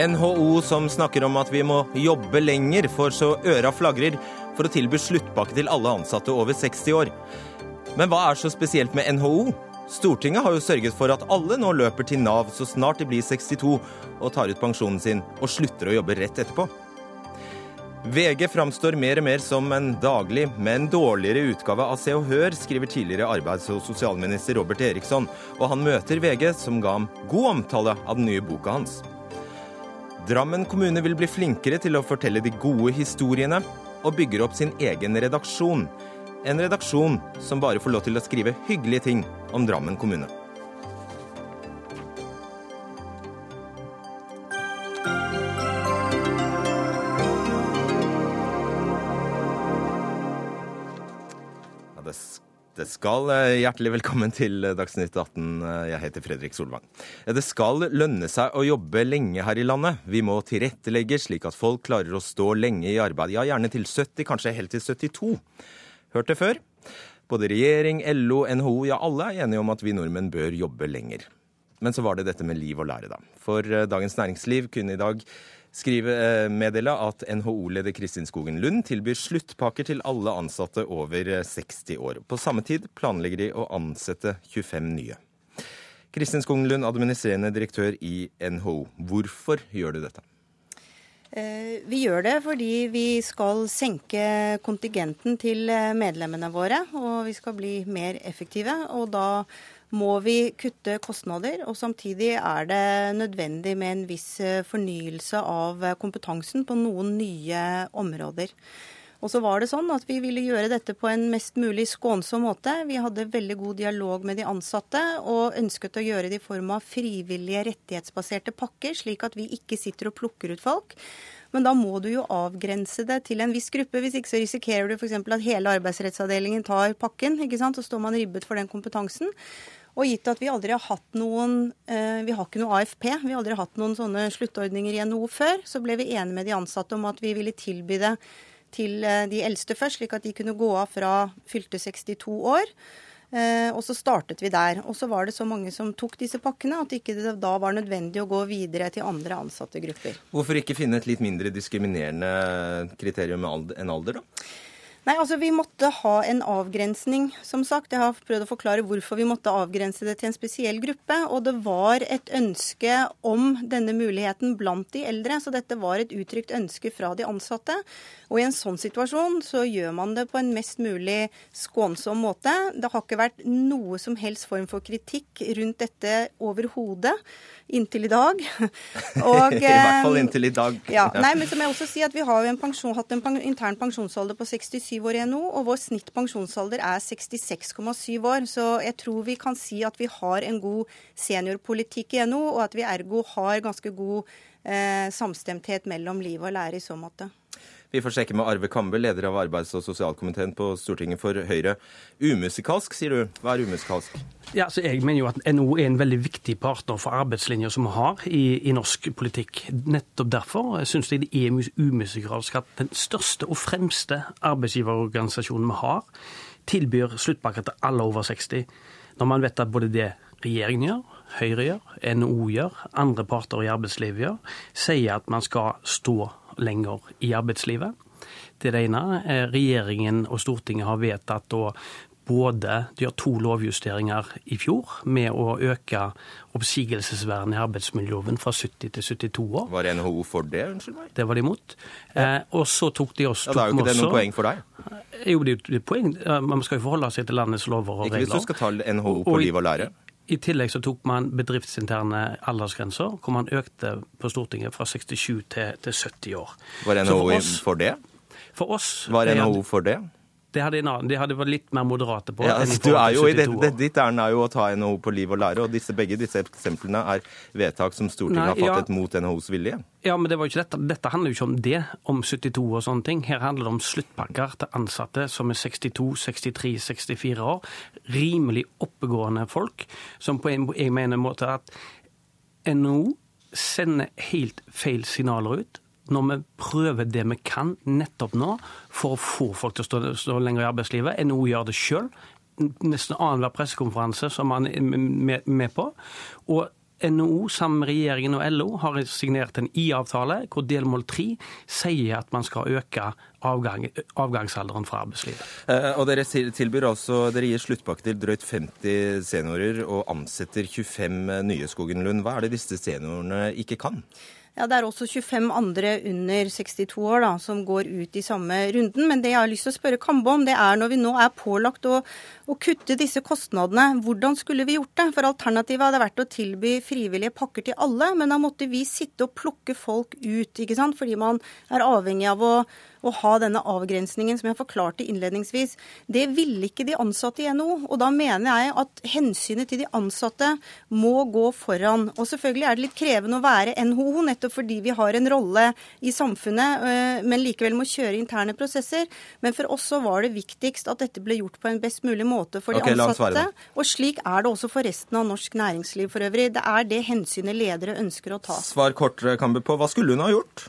NHO som snakker om at vi må jobbe lenger for så øra flagrer for å tilby sluttpakke til alle ansatte over 60 år. Men hva er så spesielt med NHO? Stortinget har jo sørget for at alle nå løper til Nav så snart de blir 62 og tar ut pensjonen sin og slutter å jobbe rett etterpå. VG framstår mer og mer som en daglig, men dårligere utgave av Se og Hør, skriver tidligere arbeids- og sosialminister Robert Eriksson, og han møter VG, som ga ham god omtale av den nye boka hans. Drammen kommune vil bli flinkere til å fortelle de gode historiene, og bygger opp sin egen redaksjon. En redaksjon som bare får lov til å skrive hyggelige ting om Drammen kommune. Det skal eh, Hjertelig velkommen til Dagsnytt 18. Eh, Jeg heter Fredrik Solvang. Det skal lønne seg å jobbe lenge her i landet. Vi må tilrettelegge slik at folk klarer å stå lenge i arbeid. Ja, gjerne til 70, kanskje helt til 72. Hørt det før? Både regjering, LO, NHO, ja alle er enige om at vi nordmenn bør jobbe lenger. Men så var det dette med liv og lære, da. For eh, Dagens Næringsliv kunne i dag skrive, meddeler at NHO-leder Kristin Skogen Lund tilbyr sluttpakker til alle ansatte over eh, 60 år. På samme tid planlegger de å ansette 25 nye. Kristin Skogen Lund, administrerende direktør i NHO. Hvorfor gjør du dette? Eh, Vi gjør det fordi vi skal senke kontingenten til eh, medlemmene våre, og vi skal bli mer effektive. Og da må vi kutte kostnader, og samtidig er det nødvendig med en viss eh, fornyelse av eh, kompetansen på noen nye områder. Og så var det sånn at vi ville gjøre dette på en mest mulig skånsom måte. Vi hadde veldig god dialog med de ansatte, og ønsket å gjøre det i form av frivillige rettighetsbaserte pakker, slik at vi ikke sitter og plukker ut folk. Men da må du jo avgrense det til en viss gruppe. Hvis ikke så risikerer du f.eks. at hele arbeidsrettsavdelingen tar pakken, ikke sant? så står man ribbet for den kompetansen. Og gitt at vi aldri har hatt noen eh, Vi har ikke noe AFP, vi har aldri hatt noen sånne sluttordninger i NHO før, så ble vi enige med de ansatte om at vi ville tilby det til eh, de eldste først, slik at de kunne gå av fra fylte 62 år. Eh, og så startet vi der. Og så var det så mange som tok disse pakkene at ikke det da var nødvendig å gå videre til andre ansatte grupper. Hvorfor ikke finne et litt mindre diskriminerende kriterium enn alder, da? Nei, altså Vi måtte ha en avgrensning, som sagt. Jeg har prøvd å forklare hvorfor vi måtte avgrense det til en spesiell gruppe. Og det var et ønske om denne muligheten blant de eldre. Så dette var et uttrykt ønske fra de ansatte. Og i en sånn situasjon så gjør man det på en mest mulig skånsom måte. Det har ikke vært noe som helst form for kritikk rundt dette overhodet inntil i dag. Og, I hvert fall inntil i dag. Ja, nei, men så må jeg også si at Vi har jo en pensjon, hatt en intern pensjonsalder på 67 år igjen nå, og vår snitt pensjonsalder er 66,7 år. Så jeg tror vi kan si at vi har en god seniorpolitikk i NHO, og at vi ergo har ganske god eh, samstemthet mellom liv og lære i så måte. Vi får sjekke med Arve Kambe, leder av arbeids- og sosialkomiteen på Stortinget for Høyre. Umusikalsk, sier du. Hva er umusikalsk? Ja, så Jeg mener jo at NHO er en veldig viktig partner for arbeidslinja som vi har i, i, norsk politikk. Nettopp derfor syns jeg det er umusikalsk at den største og fremste arbeidsgiverorganisasjonen vi har, tilbyr sluttpakke til alle over 60. Når man vet at både det regjeringen gjør, Høyre gjør, NHO gjør, andre parter i arbeidslivet gjør, sier at man skal stå lenger i arbeidslivet. Det er det ene. Regjeringen og Stortinget har vedtatt å både de har to lovjusteringer i fjor med å øke oppsigelsesvernet i arbeidsmiljøloven fra 70 til 72 år. Var NHO for det? Unnskyld meg? Det var de imot. Eh, og så tok de oss Ja, Da er jo ikke det noe poeng for deg? Jo, det er jo et poeng. Man skal jo forholde seg til landets lover og regler. Ikke hvis du skal ta NHO på Og liv og lære? I tillegg så tok man bedriftsinterne aldersgrenser, hvor man økte på Stortinget fra 67 til, til 70 år. Var NHO for oss- for det? For oss Var NHO for det? Det hadde, en annen- de hadde vært litt mer moderate på. Ja, altså, du er jo i det, det. Ditt ærend er jo å ta NHO på liv og lære, og disse, begge disse eksemplene er vedtak som Stortinget Nei, har ja. fattet mot NHOs vilje. Ja, men det var jo ikke dette. Dette handler jo ikke om det, om 72 og sånne ting. Her handler det om sluttpakker til ansatte som er 62, 63, 64 år. Rimelig oppegående folk, som på en jeg mener måte at NHO sender helt feil signaler ut når vi prøver det vi kan nettopp nå for å få folk til å stå, stå lenger i arbeidslivet. NHO gjør det sjøl. Nesten annenhver pressekonferanse som man er med, med på. Og NHO sammen med regjeringen og LO har signert en I-avtale hvor delmål 3 sier at man skal øke avgang, avgangsalderen fra arbeidslivet. Eh, og dere tilbyr altså, dere gir sluttpakke til drøyt 50 seniorer og ansetter 25 nye Skogen Lund. Hva er det disse seniorene ikke kan? Ja, Det er også 25 andre under 62 år da, som går ut i samme runden. Men det jeg har lyst til å spørre Kambe om, det er når vi nå er pålagt å, å kutte disse kostnadene, hvordan skulle vi gjort det? For alternativet hadde vært å tilby frivillige pakker til alle, men da måtte vi sitte og plukke folk ut, ikke sant? fordi man er avhengig av å å ha denne avgrensningen som jeg forklarte innledningsvis. Det ville ikke de ansatte i NHO. Og da mener jeg at hensynet til de ansatte må gå foran. Og selvfølgelig er det litt krevende å være NHO, nettopp fordi vi har en rolle i samfunnet, øh, men likevel må kjøre interne prosesser. Men for oss så var det viktigst at dette ble gjort på en best mulig måte for de okay, ansatte. Og slik er det også for resten av norsk næringsliv for øvrig. Det er det hensynet ledere ønsker å ta. Svar kort, Kambe, på hva skulle hun ha gjort?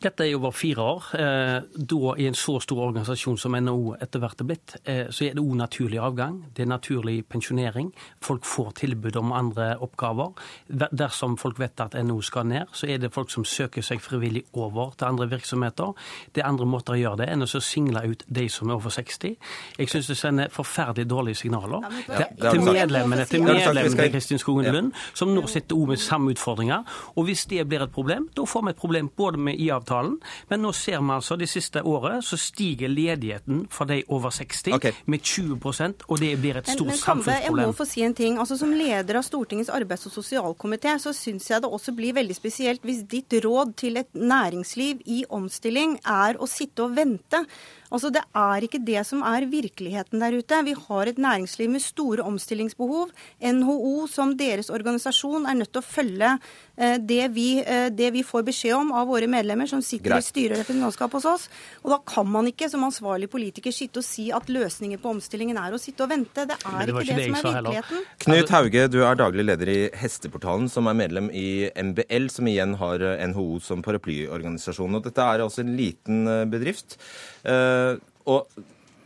Dette er jo over fire år. Eh, da i en så stor organisasjon som NHO etter hvert er blitt, eh, så er det òg naturlig avgang. Det er naturlig pensjonering. Folk får tilbud om andre oppgaver. Dersom folk vet at NHO skal ned, så er det folk som søker seg frivillig over til andre virksomheter. Det er andre måter å gjøre det enn å single ut de som er over 60. Jeg syns det sender forferdelig dårlige signaler til, til medlemmene til medlemmene til Kristin Skogen Lund, som nå sitter òg med samme utfordringer. Og hvis det blir et problem, da får vi et problem både med IA-avtalen avtalen. Men nå ser vi altså det siste året så stiger ledigheten for de over 60 okay. med 20% og det blir et stort men, men, samfunnsproblem. Jeg må få si en ting. Altså Som leder av Stortingets arbeids- og sosialkomité så syns jeg det også blir veldig spesielt hvis ditt råd til et næringsliv i omstilling er å sitte og vente. Altså Det er ikke det som er virkeligheten der ute. Vi har et næringsliv med store omstillingsbehov. NHO som deres organisasjon er nødt til å følge det vi, eh, det vi får beskjed om av våre medlemmer som sitter Greit. i styre og representantskap hos oss. Og da kan man ikke som ansvarlig politiker sitte og si at løsningen på omstillingen er å sitte og vente. Det er det ikke det, det som er virkeligheten. Knut Hauge, du er daglig leder i Hesteportalen, som er medlem i MBL, som igjen har NHO som paraplyorganisasjon. Og dette er altså en liten bedrift. Eh, og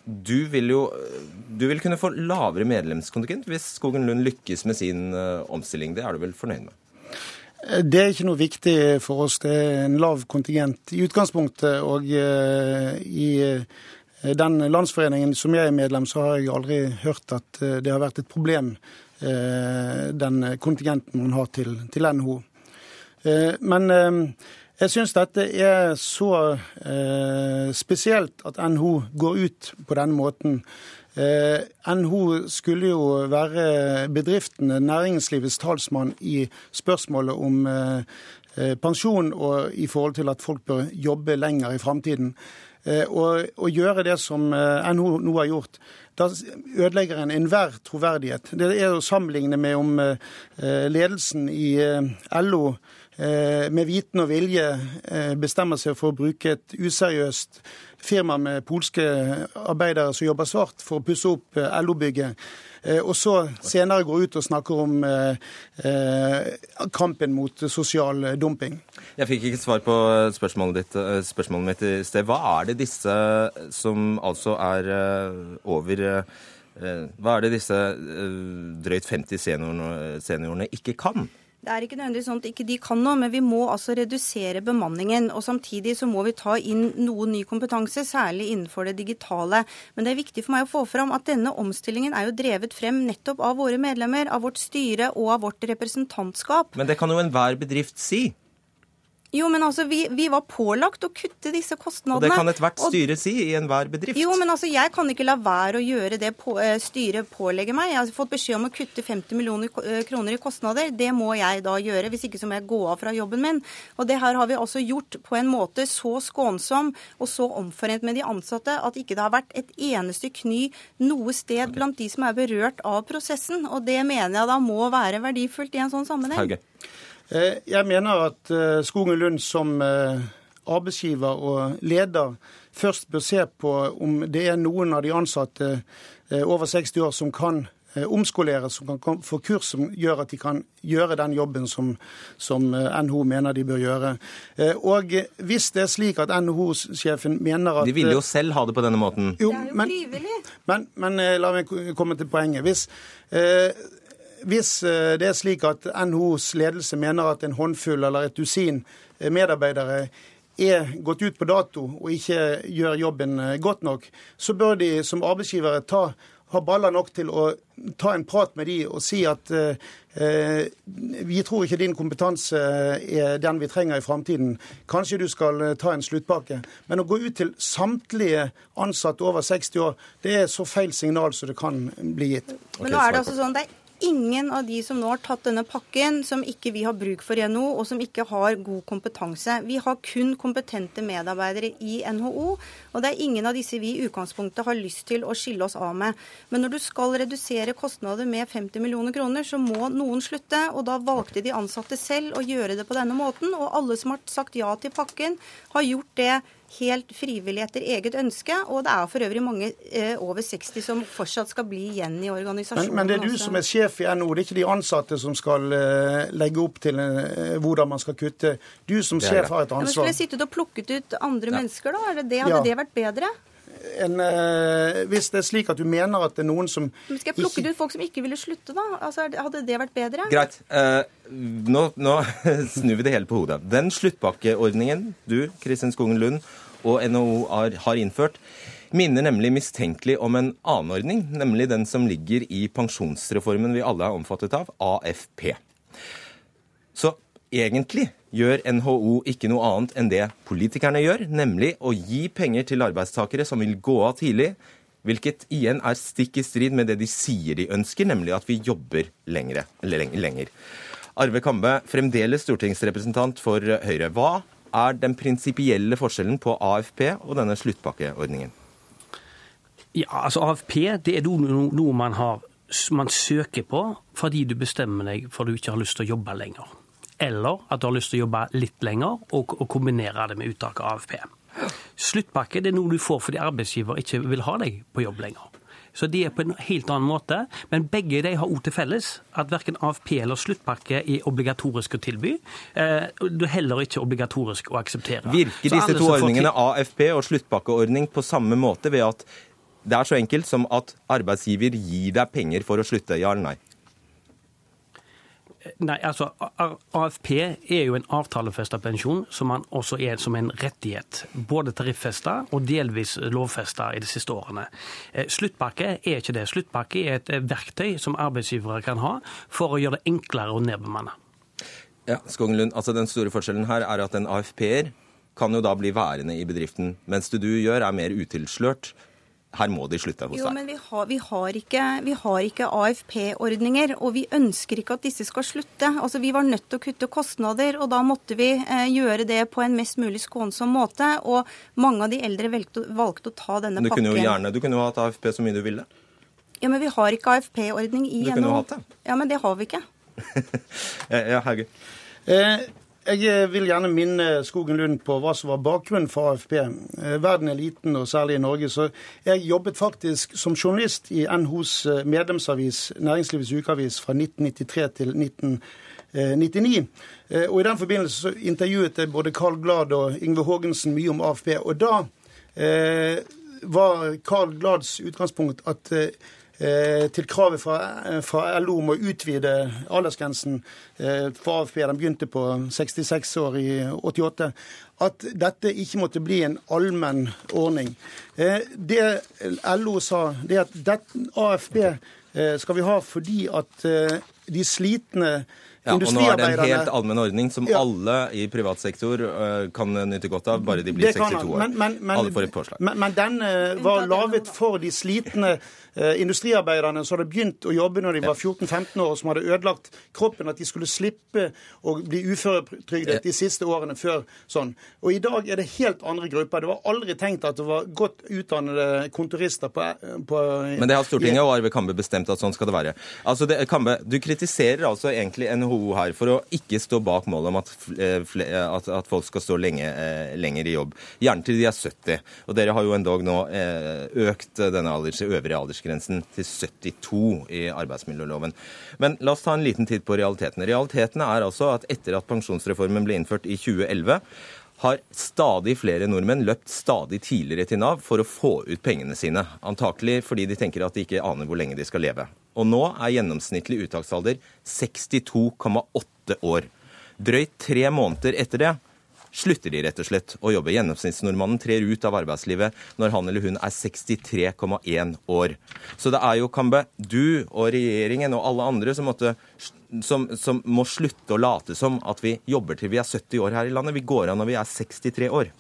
du vil jo du vil kunne få lavere medlemskontingent hvis Skogen Lund lykkes med sin eh, omstilling. Det er du vel fornøyd med? Eh, det er ikke noe viktig for oss. Det er en lav kontingent i utgangspunktet. Og i den landsforeningen som jeg er medlem, så har jeg aldri hørt at det har vært et problem, den kontingenten man har til, til NHO. Men jeg syns dette er så eh, spesielt at NHO går ut på denne måten. Eh, NHO skulle jo være bedriftene, næringslivets talsmann i spørsmålet om eh, eh pensjon og i forhold til at folk bør jobbe lenger i framtiden. Eh, og å gjøre det som eh, NHO nå har gjort, da ødelegger en enhver troverdighet. Det er å sammenligne med om ledelsen i LO Eh, med viten og vilje eh, bestemmer seg for å bruke et useriøst firma med polske arbeidere som jobber svart, for å pusse opp eh, LO-bygget. Og så senere går ut og snakker om kampen mot sosial dumping. Jeg fikk ikke svar på spørsmålet, ditt, spørsmålet mitt i sted. Hva er det disse som altså er over Hva er det disse drøyt 50 seniorene, seniorene ikke kan? Det er ikke nødvendigvis sånn at ikke de kan noe, men vi må altså redusere bemanningen. Og samtidig så må vi ta inn noe ny kompetanse, særlig innenfor det digitale. Men det er viktig for meg å få fram at denne omstillingen er jo drevet frem nettopp av våre medlemmer, av vårt styre og av vårt representantskap. Men det kan jo enhver bedrift si? Jo, men altså, vi, vi, var pålagt å kutte disse kostnadene. Og Det kan ethvert styre si i enhver bedrift. Jo, men altså, jeg kan ikke la være å gjøre det på, uh, styret pålegger meg. Jeg har fått beskjed om å kutte 50 millioner uh, kroner i kostnader. Det må jeg da gjøre. Hvis ikke så må jeg gå av fra jobben min. Og det her har vi altså gjort på en måte så skånsom og så omforent med de ansatte at ikke det har vært et eneste kny noe sted blant de som er berørt av prosessen. Og det mener jeg da må være verdifullt i en sånn sammenheng. Hauge. Eh, jeg mener at eh, Skogen Lund som eh, arbeidsgiver og leder først bør se på om det er noen av de ansatte over 60 år som kan omskoleres, som kan få kurs som gjør at de kan gjøre den jobben som, som NHO mener de bør gjøre. Og hvis det er slik at NHO-sjefen mener at De ville jo selv ha det på denne måten. Jo, er. Men, men, men la meg komme til poenget. Hvis hvis det er slik at NHOs ledelse mener at en håndfull eller et dusin medarbeidere er gått ut på dato og ikke gjør jobben godt nok, så bør de som arbeidsgivere ta ha baller nok til å ta en prat med de og si at eh, vi tror ikke din kompetanse er den vi trenger i framtiden. Kanskje du skal ta en sluttpakke. Men å gå ut til samtlige ansatte over 60 år, det er så feil signal som det kan bli gitt. Men nå er det altså sånn, det er ingen av de som nå har tatt denne pakken, som ikke vi har bruk for i NHO, og som ikke har god kompetanse. Vi har kun kompetente medarbeidere i NHO, og det er ingen av disse vi i utgangspunktet har lyst til å skille oss av med. Men når du skal redusere kostnader med 50 millioner kroner, så må noen slutte. Og da valgte de ansatte selv å gjøre det på denne måten, og alle som har sagt ja til pakken, har gjort det helt frivillig etter eget ønske. Og det er for øvrig mange eh, over 60 som fortsatt skal bli igjen i organisasjonen. Men, men det er du også. som er sjef i NHO, det er ikke de ansatte som skal eh, legge opp til eh, hvordan man skal kutte. Du som sjef har et ansvar. Ja, men skulle jeg sittet og plukket ut andre ja. mennesker, da? Det, hadde ja. det vært bedre? En, uh, hvis det er slik at du mener at det er noen som Men Skal jeg plukke ikke... ut folk som ikke ville slutte, da? Altså, hadde det vært bedre? Greit. Eh, nå, nå snur vi det hele på hodet. Den sluttpakkeordningen du, Kristin Skogen Lund, og NHO har, innført, minner nemlig mistenkelig om en annen ordning, nemlig den som ligger i pensjonsreformen vi alle er omfattet av, AFP. Så egentlig gjør NHO ikke noe annet enn det politikerne gjør, nemlig å gi penger til arbeidstakere som vil gå av tidlig, hvilket igjen er stikk i strid med det de sier de ønsker, nemlig at vi jobber lengre, lenger. Arve Kambe, fremdeles stortingsrepresentant for Høyre. Hva er den prinsipielle forskjellen på AFP og denne sluttpakkeordningen? Ja, altså AFP det er noe man, har, man søker på fordi du bestemmer deg for at du ikke har lyst til å jobbe lenger. Eller at du har lyst til å jobbe litt lenger og, og kombinere det med uttak av AFP. Sluttpakke det er noe du får fordi arbeidsgiver ikke vil ha deg på jobb lenger. Så de er på en helt annen måte. Men begge de har òg til felles at verken AFP eller sluttpakke er obligatorisk å tilby. du det er heller ikke obligatorisk å akseptere. Virker disse to ordningene, AFP og sluttpakkeordning, på samme måte ved at det er så enkelt som at arbeidsgiver gir deg penger for å slutte, ja eller nei? Nei, altså AFP er jo en avtalefesta pensjon som man også er som en rettighet. Både tariffesta og delvis lovfesta i de siste årene. Eh, sluttpakke er ikke det. Sluttpakke er et eh, verktøy som arbeidsgivere kan ha for å gjøre det enklere å nedbemanne. Ja, Skogenlund, altså Den store forskjellen her er at en AFP-er kan jo da bli værende i bedriften, mens det du gjør er mer utilslørt her må de slutte hos deg. Jo, men vi har, vi har ikke, ikke AFP-ordninger, og vi ønsker ikke at disse skal slutte. Altså, Vi var nødt til å kutte kostnader, og da måtte vi eh, gjøre det på en mest mulig skånsom måte. Og mange av de eldre valgte, valgte å ta denne du pakken. Kunne jo gjerne, du kunne jo hatt AFP så mye du ville. Ja, men vi har ikke AFP-ordning i NHO. Du kunne jo hatt det. Ja, men det har vi ikke. ja, Hauge. Eh, jeg eh, vil gjerne minne Skogen Lund på hva som var bakgrunnen for AFP. Eh, verden er liten, og særlig i Norge. Så jeg jobbet faktisk som journalist i NHOs eh, medlemsavis, Næringslivets ukeavis, fra 1993 til 1999. Og i den forbindelse så intervjuet jeg både Carl Glad og Yngve Haagensen mye om AFP. Og da eh, var Carl Glads utgangspunkt at eh, til kravet fra, eh, fra, LO om å utvide aldersgrensen eh, for AFP, den begynte på 66 år i 88, at dette ikke måtte bli en allmenn ordning. Det LO sa, det at dette, AFP skal vi ha fordi at de slitne ja, og nå er det en helt allmenn ordning som ja. alle i privat sektor uh, kan nyte godt av, bare de blir 62 år. Men, men, men, alle får et påslag. Men, men den uh, var laget for de slitne uh, industriarbeiderne som hadde begynt å jobbe når de var 14-15 år, og som hadde ødelagt kroppen, at de skulle slippe å bli uføretrygdet de siste årene før sånn. Og i dag er det helt andre grupper. Det var aldri tenkt at det var godt utdannede kontorister på, på Men det har Stortinget og Arve Kambe bestemt at sånn skal det være. Altså, det, Kambe, du kritiserer altså egentlig NHO NHO her for å ikke stå bak målet om at, eh, at, at folk skal stå lenge, eh, lenger i jobb. Gjerne til de er 70. Og dere har jo endog nå eh, økt denne alders, øvrige aldersgrensen til 72 i arbeidsmiljøloven. Men la oss ta en liten titt på realitetene. Realitetene er altså at etter at pensjonsreformen ble innført i 2011, har stadig flere nordmenn løpt stadig tidligere til Nav for å få ut pengene sine. Antakelig fordi de tenker at de ikke aner hvor lenge de skal leve. Og nå er gjennomsnittlig uttaksalder 62,8 år. Drøyt tre måneder etter det slutter de rett og slett å jobbe. Gjennomsnittsnordmannen trer ut av arbeidslivet når han eller hun er 63,1 år. Så det er jo, Kambe, du og regjeringen og alle andre som, måtte, som, som må slutte å late som at vi jobber til vi er 70 år her i landet. Vi går av når vi er 63 år.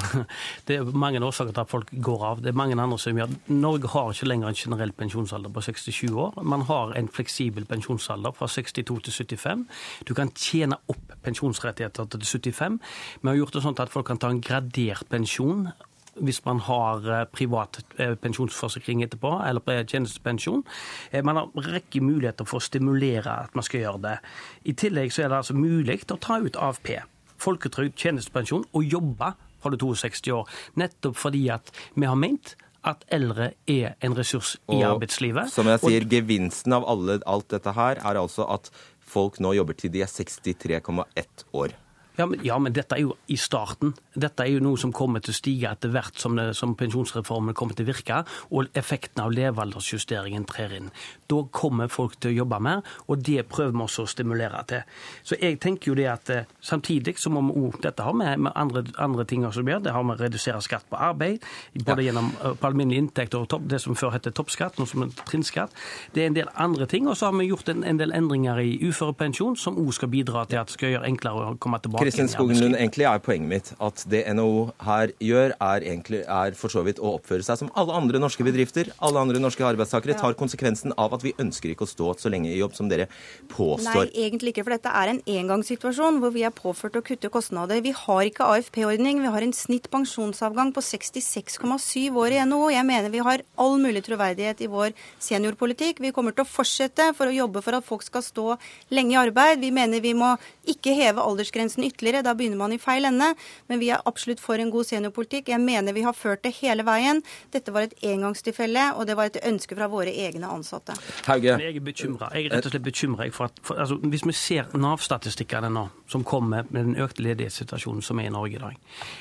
Det er mange årsaker til at folk går av. Det er mange andre som gjør Norge har ikke lenger en generell pensjonsalder på 67 år. Man har en fleksibel pensjonsalder fra 62 til 75. Du kan tjene opp pensjonsrettigheter til 75. Vi har gjort det sånn at folk kan ta en gradert pensjon hvis man har eh, privat eh, pensjonsforsikring etterpå, eller tjenestepensjon. Eh, man har rekke muligheter for å stimulere at man skal gjøre det. I tillegg så er det altså mulig å ta ut AFP, folketrygd, tjenestepensjon, og jobbe du 62 år. Nettopp fordi at vi har ment at eldre er en ressurs i og, arbeidslivet. Som jeg sier, gevinsten av alle, alt dette her er altså at folk nå jobber til de er 63,1 år. Ja men, ja, men, dette er jo i starten. Dette er jo noe som kommer til å stige etter hvert som, det, som pensjonsreformen kommer til å virke, og effekten av levealdersjusteringen trer inn. Da kommer folk til å jobbe mer, og det prøver vi også å stimulere til. Så jeg tenker jo det at eh, samtidig så må vi òg Dette har med, med andre, andre, ting som gjør. Det har med å redusere skatt på arbeid, både ja. gjennom eh, på alminnelig inntekt og topp, det som før het toppskatt, nå som er trinnskatt. Det er en del andre ting. Og så har vi gjort en, en del endringer i uførepensjon, som òg skal bidra til at det skal gjøre enklere å komme tilbake Kristin Skogen egentlig er poenget mitt at det NHO her gjør, er, egentlig, er for så vidt å oppføre seg som alle andre norske bedrifter. Alle andre norske arbeidstakere tar konsekvensen av at vi ønsker ikke å stå så lenge i jobb som dere påstår. Nei, egentlig ikke. For dette er en engangssituasjon hvor vi er påført å kutte kostnader. Vi har ikke AFP-ordning. Vi har en snitt pensjonsavgang på 66,7 år i NHO. Jeg mener vi har all mulig troverdighet i vår seniorpolitikk. Vi kommer til å fortsette for å jobbe for at folk skal stå lenge i arbeid. Vi mener vi må ikke heve aldersgrensen ytterligere ytterligere. Da begynner man i feil ende. Men vi er absolutt for en god seniorpolitikk. Jeg mener vi har ført det hele veien. Dette var et engangstilfelle, og det var et ønske fra våre egne ansatte. Hauge. Jeg er bekymra. Jeg er rett og slett bekymra for for, altså, Hvis vi ser Nav-statistikkene nå, som kommer med den økte ledighetssituasjonen som er i Norge i dag,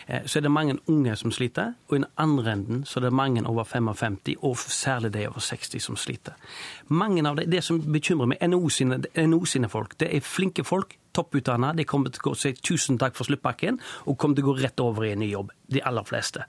eh, så er det mange unge som sliter. Og i den andre enden så er det mange over 55, og særlig de over 60 som sliter. Mange av det, det som bekymrer meg, NO sine, NO sine folk, det er flinke folk topputdanna. De kommer til å si tusen takk for sluttpakken og kommer til å gå rett over i en ny jobb. De aller fleste.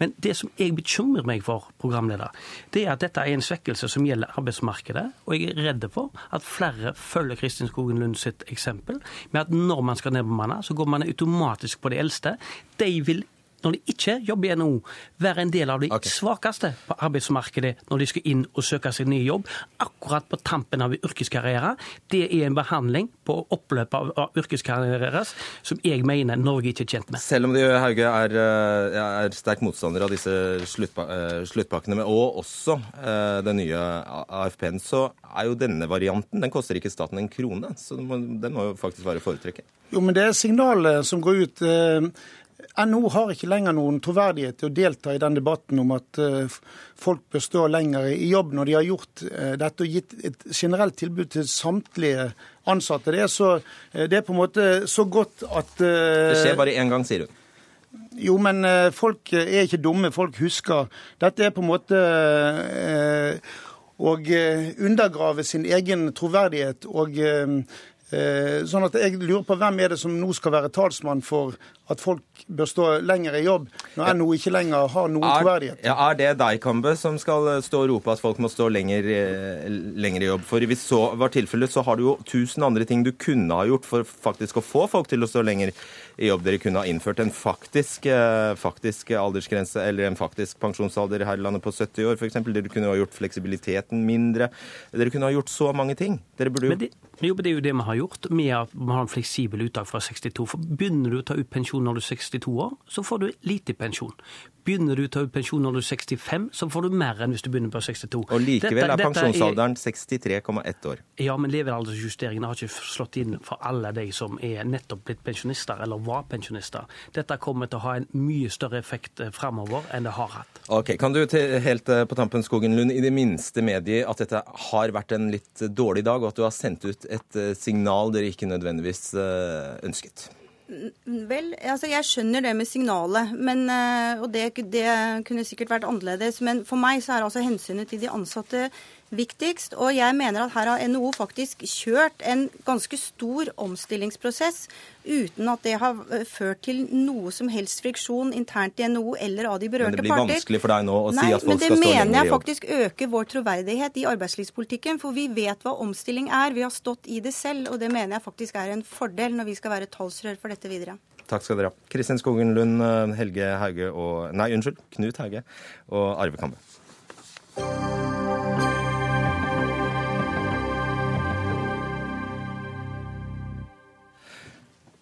Men det som jeg bekymrer meg for, programleder, det er at dette er en svekkelse som gjelder arbeidsmarkedet. Og jeg er redd for at flere følger Kristin Skogen Lund sitt eksempel med at når man skal nedbemanne, så går man automatisk på de eldste. De vil når de ikke jobber i NHO, være en del av de okay. svakeste på arbeidsmarkedet når de skal inn og søke seg ny jobb, akkurat på tampen av yrkeskarriere. Det er en behandling på oppløpet av, av yrkeskarriere som jeg mener Norge ikke er tjent med. Selv om de Hauge, er, eh, er sterk motstander av disse sluttpa eh, sluttpakkene, og også eh, den nye AFP-en, så er jo denne varianten Den koster ikke staten en krone, så den må jo faktisk være foretrekket. Jo, men det er signalet som går ut. NHO har ikke lenger noen troverdighet til å delta i den debatten om at eh, folk bør stå lenger i jobb når de har gjort eh, dette og gitt et generelt tilbud til samtlige ansatte. Det er, så, eh, det er på en måte så godt at Det skjer bare én gang, sier hun. Jo, men folk er ikke dumme. Folk husker. Dette er på en måte å undergrave sin egen troverdighet og sånn at Jeg lurer på hvem er det som nå skal være talsmann for at folk bør stå lenger i jobb, når NHO ikke lenger har noen troverdighet? Ja, er det deg, Kambe, som skal stå og rope at folk må stå lenger, eh, lenger, i jobb? For hvis så var tilfellet, så har du jo tusen andre ting du kunne ha gjort for faktisk å få folk til å stå lenger i jobb. Dere kunne ha innført en faktisk, eh, faktisk aldersgrense eller en faktisk pensjonsalder her i landet på 70 år, f.eks. Dere kunne ha gjort fleksibiliteten mindre. Dere kunne ha gjort så mange ting. Dere burde jo jo, det er jo det vi har gjort med at vi har en fleksibel uttak fra 62. For Begynner du å ta ut pensjon når du er 62 år, så får du lite pensjon. Begynner du å ta ut pensjon når du er 65, så får du mer enn hvis du begynner på 62. Og likevel dette, er pensjonsalderen 63,1 år. Ja, men levealdersjusteringene har ikke slått inn for alle de som er nettopp blitt pensjonister, eller var pensjonister. Dette kommer til å ha en mye større effekt eh, framover enn det har hatt. Ok, Kan du til, helt eh, på tampen, Skogen Lund, i det minste medgi at dette har vært en litt dårlig dag, og at du har sendt ut et eh, signal dere ikke nødvendigvis ønsket? Vel, altså jeg skjønner det med signalet, men, eh, og det, det, kunne sikkert vært annerledes. Men for meg så er altså hensynet til de ansatte viktigst. Og jeg mener at her har NHO faktisk kjørt en ganske stor omstillingsprosess uten at det har eh, ført til noe som helst friksjon internt i NHO eller av de berørte parter. Men det blir parter. vanskelig for deg nå å Nei, si at folk skal stå lenger i jobb? Men det mener jeg faktisk øker vår troverdighet i arbeidslivspolitikken. For vi vet hva omstilling er. Vi har stått i det selv, og det mener jeg faktisk er en fordel når vi skal være talsrør for dette videre. Takk skal dere ha. Kristin Skogen Lund, Helge Hauge og Nei, unnskyld. Knut Hauge og Arve Kambe.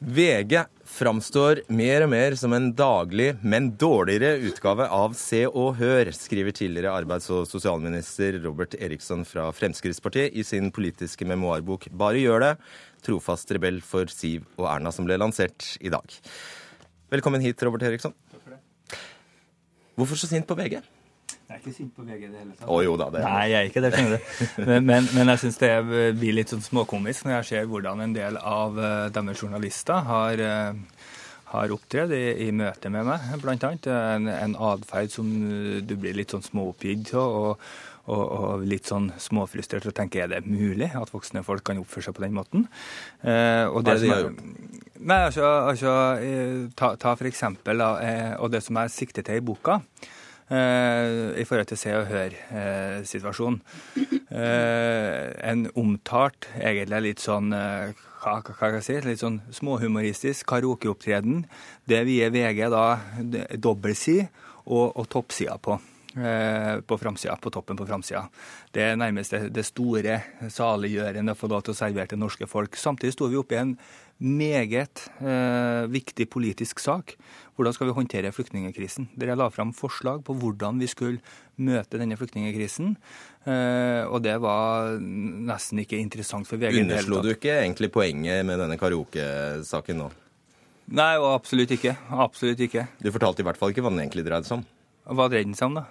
VG framstår mer og mer som en daglig, men dårligere utgave av Se og Hør, skriver tidligere arbeids- og sosialminister Robert Eriksson fra Fremskrittspartiet i sin politiske memoarbok Bare gjør det. Trofast rebell for Siv og Erna, som ble lansert i dag. Velkommen hit, Robert Eriksson. Hvorfor så sint på VG? Jeg er ikke sint på VG i det hele tatt. Å jo da, det er Nei, jeg er ikke det, skjønner du. Men, men, men jeg syns det blir litt sånn småkomisk når jeg ser hvordan en del av eh, deres journalister har, eh, har opptredd i, i møte med meg, blant annet. En, en atferd som du blir litt sånn småoppgitt av. Og, og, og, litt sånn småfrustrert og tenker er det mulig at voksne folk kan oppføre seg på den måten? Eh, og Hva er det de som har er- gjort? Nei, altså, altså eh, ta, ta for eksempel, da, eh, og det som jeg sikter til i boka, eh, i forhold til Se og Hør-situasjonen. en omtalt, egentlig litt sånn eh, hva, kan jeg si, litt sånn småhumoristisk karaokeopptreden. Det vi i VG da dobbeltside og, og toppsida på. eh, På på toppen på framsida. Det er nærmest det, det store saliggjørende å få lov til å servere til norske folk. Samtidig sto vi oppe i en meget eh, viktig politisk sak. Hvordan skal vi håndtere flyktningkrisen? Der jeg la fram forslag på hvordan vi skulle møte denne flyktningkrisen. Eh, og det var nesten ikke interessant for VG. Underslo du ikke egentlig poenget med denne karaoke-saken nå? Nei, og absolutt ikke. Absolutt ikke. Du fortalte i hvert fall ikke hva den egentlig dreide seg om. Hva dreide den seg om, da?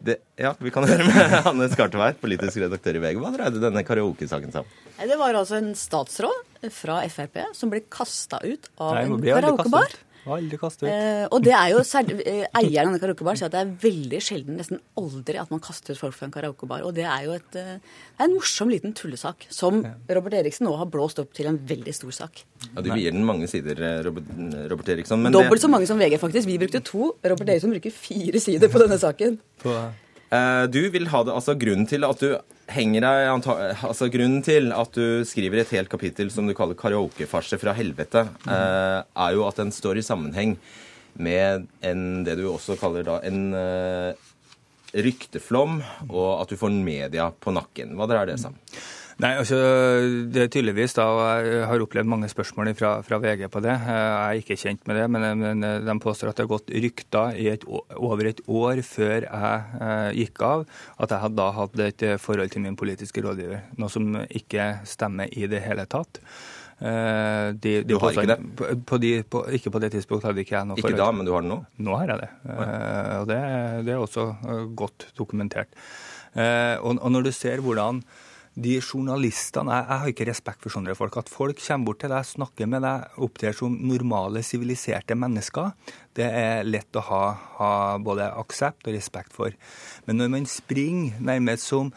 Det, ja, vi kan høre med Hanne Skartveit, politisk redaktør i VG. Hva dreide denne karaokesaken seg om? Det var altså en statsråd fra Frp som ble kasta ut av Nei, en karaokebar. Aldri kaste ut. Eh, og det er jo særlig, eh, Eieren av denne karaokebaren sier at det er veldig sjelden, nesten aldri, at man kaster ut folk fra en karaokebar. Og det er jo et, eh, er en morsom liten tullesak som Robert Eriksen nå har blåst opp til en veldig stor sak. Ja, Du vier den mange sider, eh, Robert, Robert Eriksson. Men Dobbelt det, så mange som VG, faktisk. Vi brukte to. Robert Eriksson bruker fire sider på denne saken. På, du vil ha det, altså Grunnen til at du henger deg altså Grunnen til at du skriver et helt kapittel som du kaller 'Karaokefarse fra helvete', mm. er jo at den står i sammenheng med en, det du også kaller da en eh, rykteflom, og at du får media på nakken. Hva dreier det seg om? Nei, altså, det er tydeligvis da, og jeg har opplevd mange spørsmål fra, fra VG på det. Jeg er ikke kjent med det, men, men de påstår at det har gått rykter i et, over et år før jeg eh, gikk av, at jeg hadde da hatt et eh, forhold til min politiske rådgiver. Noe som ikke stemmer i det hele tatt. Eh, de, de Du har ikke det? På, på de, på, ikke på det tidspunktet hadde ikke jeg noe Ikke da, men du har det nå? nå har jeg det. Eh, og det, det er også eh, godt dokumentert. Eh, og, og når du ser hvordan de journalistene jeg, jeg har ikke respekt for sånne folk. At folk kommer bort til deg, snakker med deg, opptrer som normale, siviliserte mennesker, det er lett å ha, ha både aksept og respekt for. Men når man springer nærmest som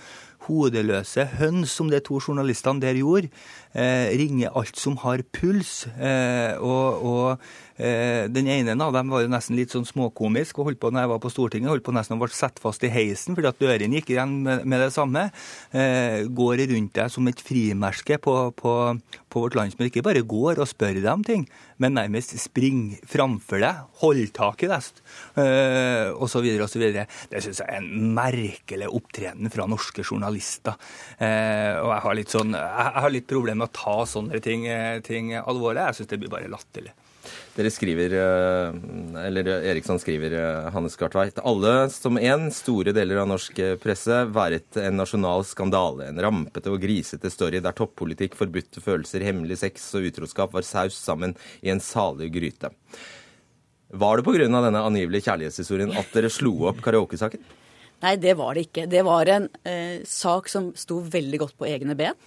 hodeløse høns, som de to journalistene der gjorde, eh, ringer alt som har puls, eh, og, og den ene av dem var jo nesten litt sånn småkomisk, og holdt på når jeg var på Stortinget, holdt på nesten å bli satt fast i heisen fordi at dørene gikk igjen med, det samme. Eh, går rundt deg som et frimerke på, på, på vårt landsmøte. Ikke bare går og spør deg om ting, men nærmest spring framfor deg, hold tak i deg, osv. så videre. Det syns jeg er en merkelig opptreden fra norske journalister. Eh, og jeg har litt sånn, jeg, har litt problemer med å ta sånne ting, eh, ting alvorlig. Jeg syns det blir bare latterlig. Dere skriver, eh, eller Eriksson skriver, eh, Hannes Gartveit, alle som en, store deler av norsk eh, presse, været en nasjonal skandale. En rampete og grisete story der toppolitikk, forbudte følelser, hemmelig sex og utroskap var saus sammen i en salig gryte. Var det pga. denne angivelige kjærlighetshistorien at dere slo opp karaokesaken? Nei, det var det ikke. Det var en eh, sak som sto veldig godt på egne ben.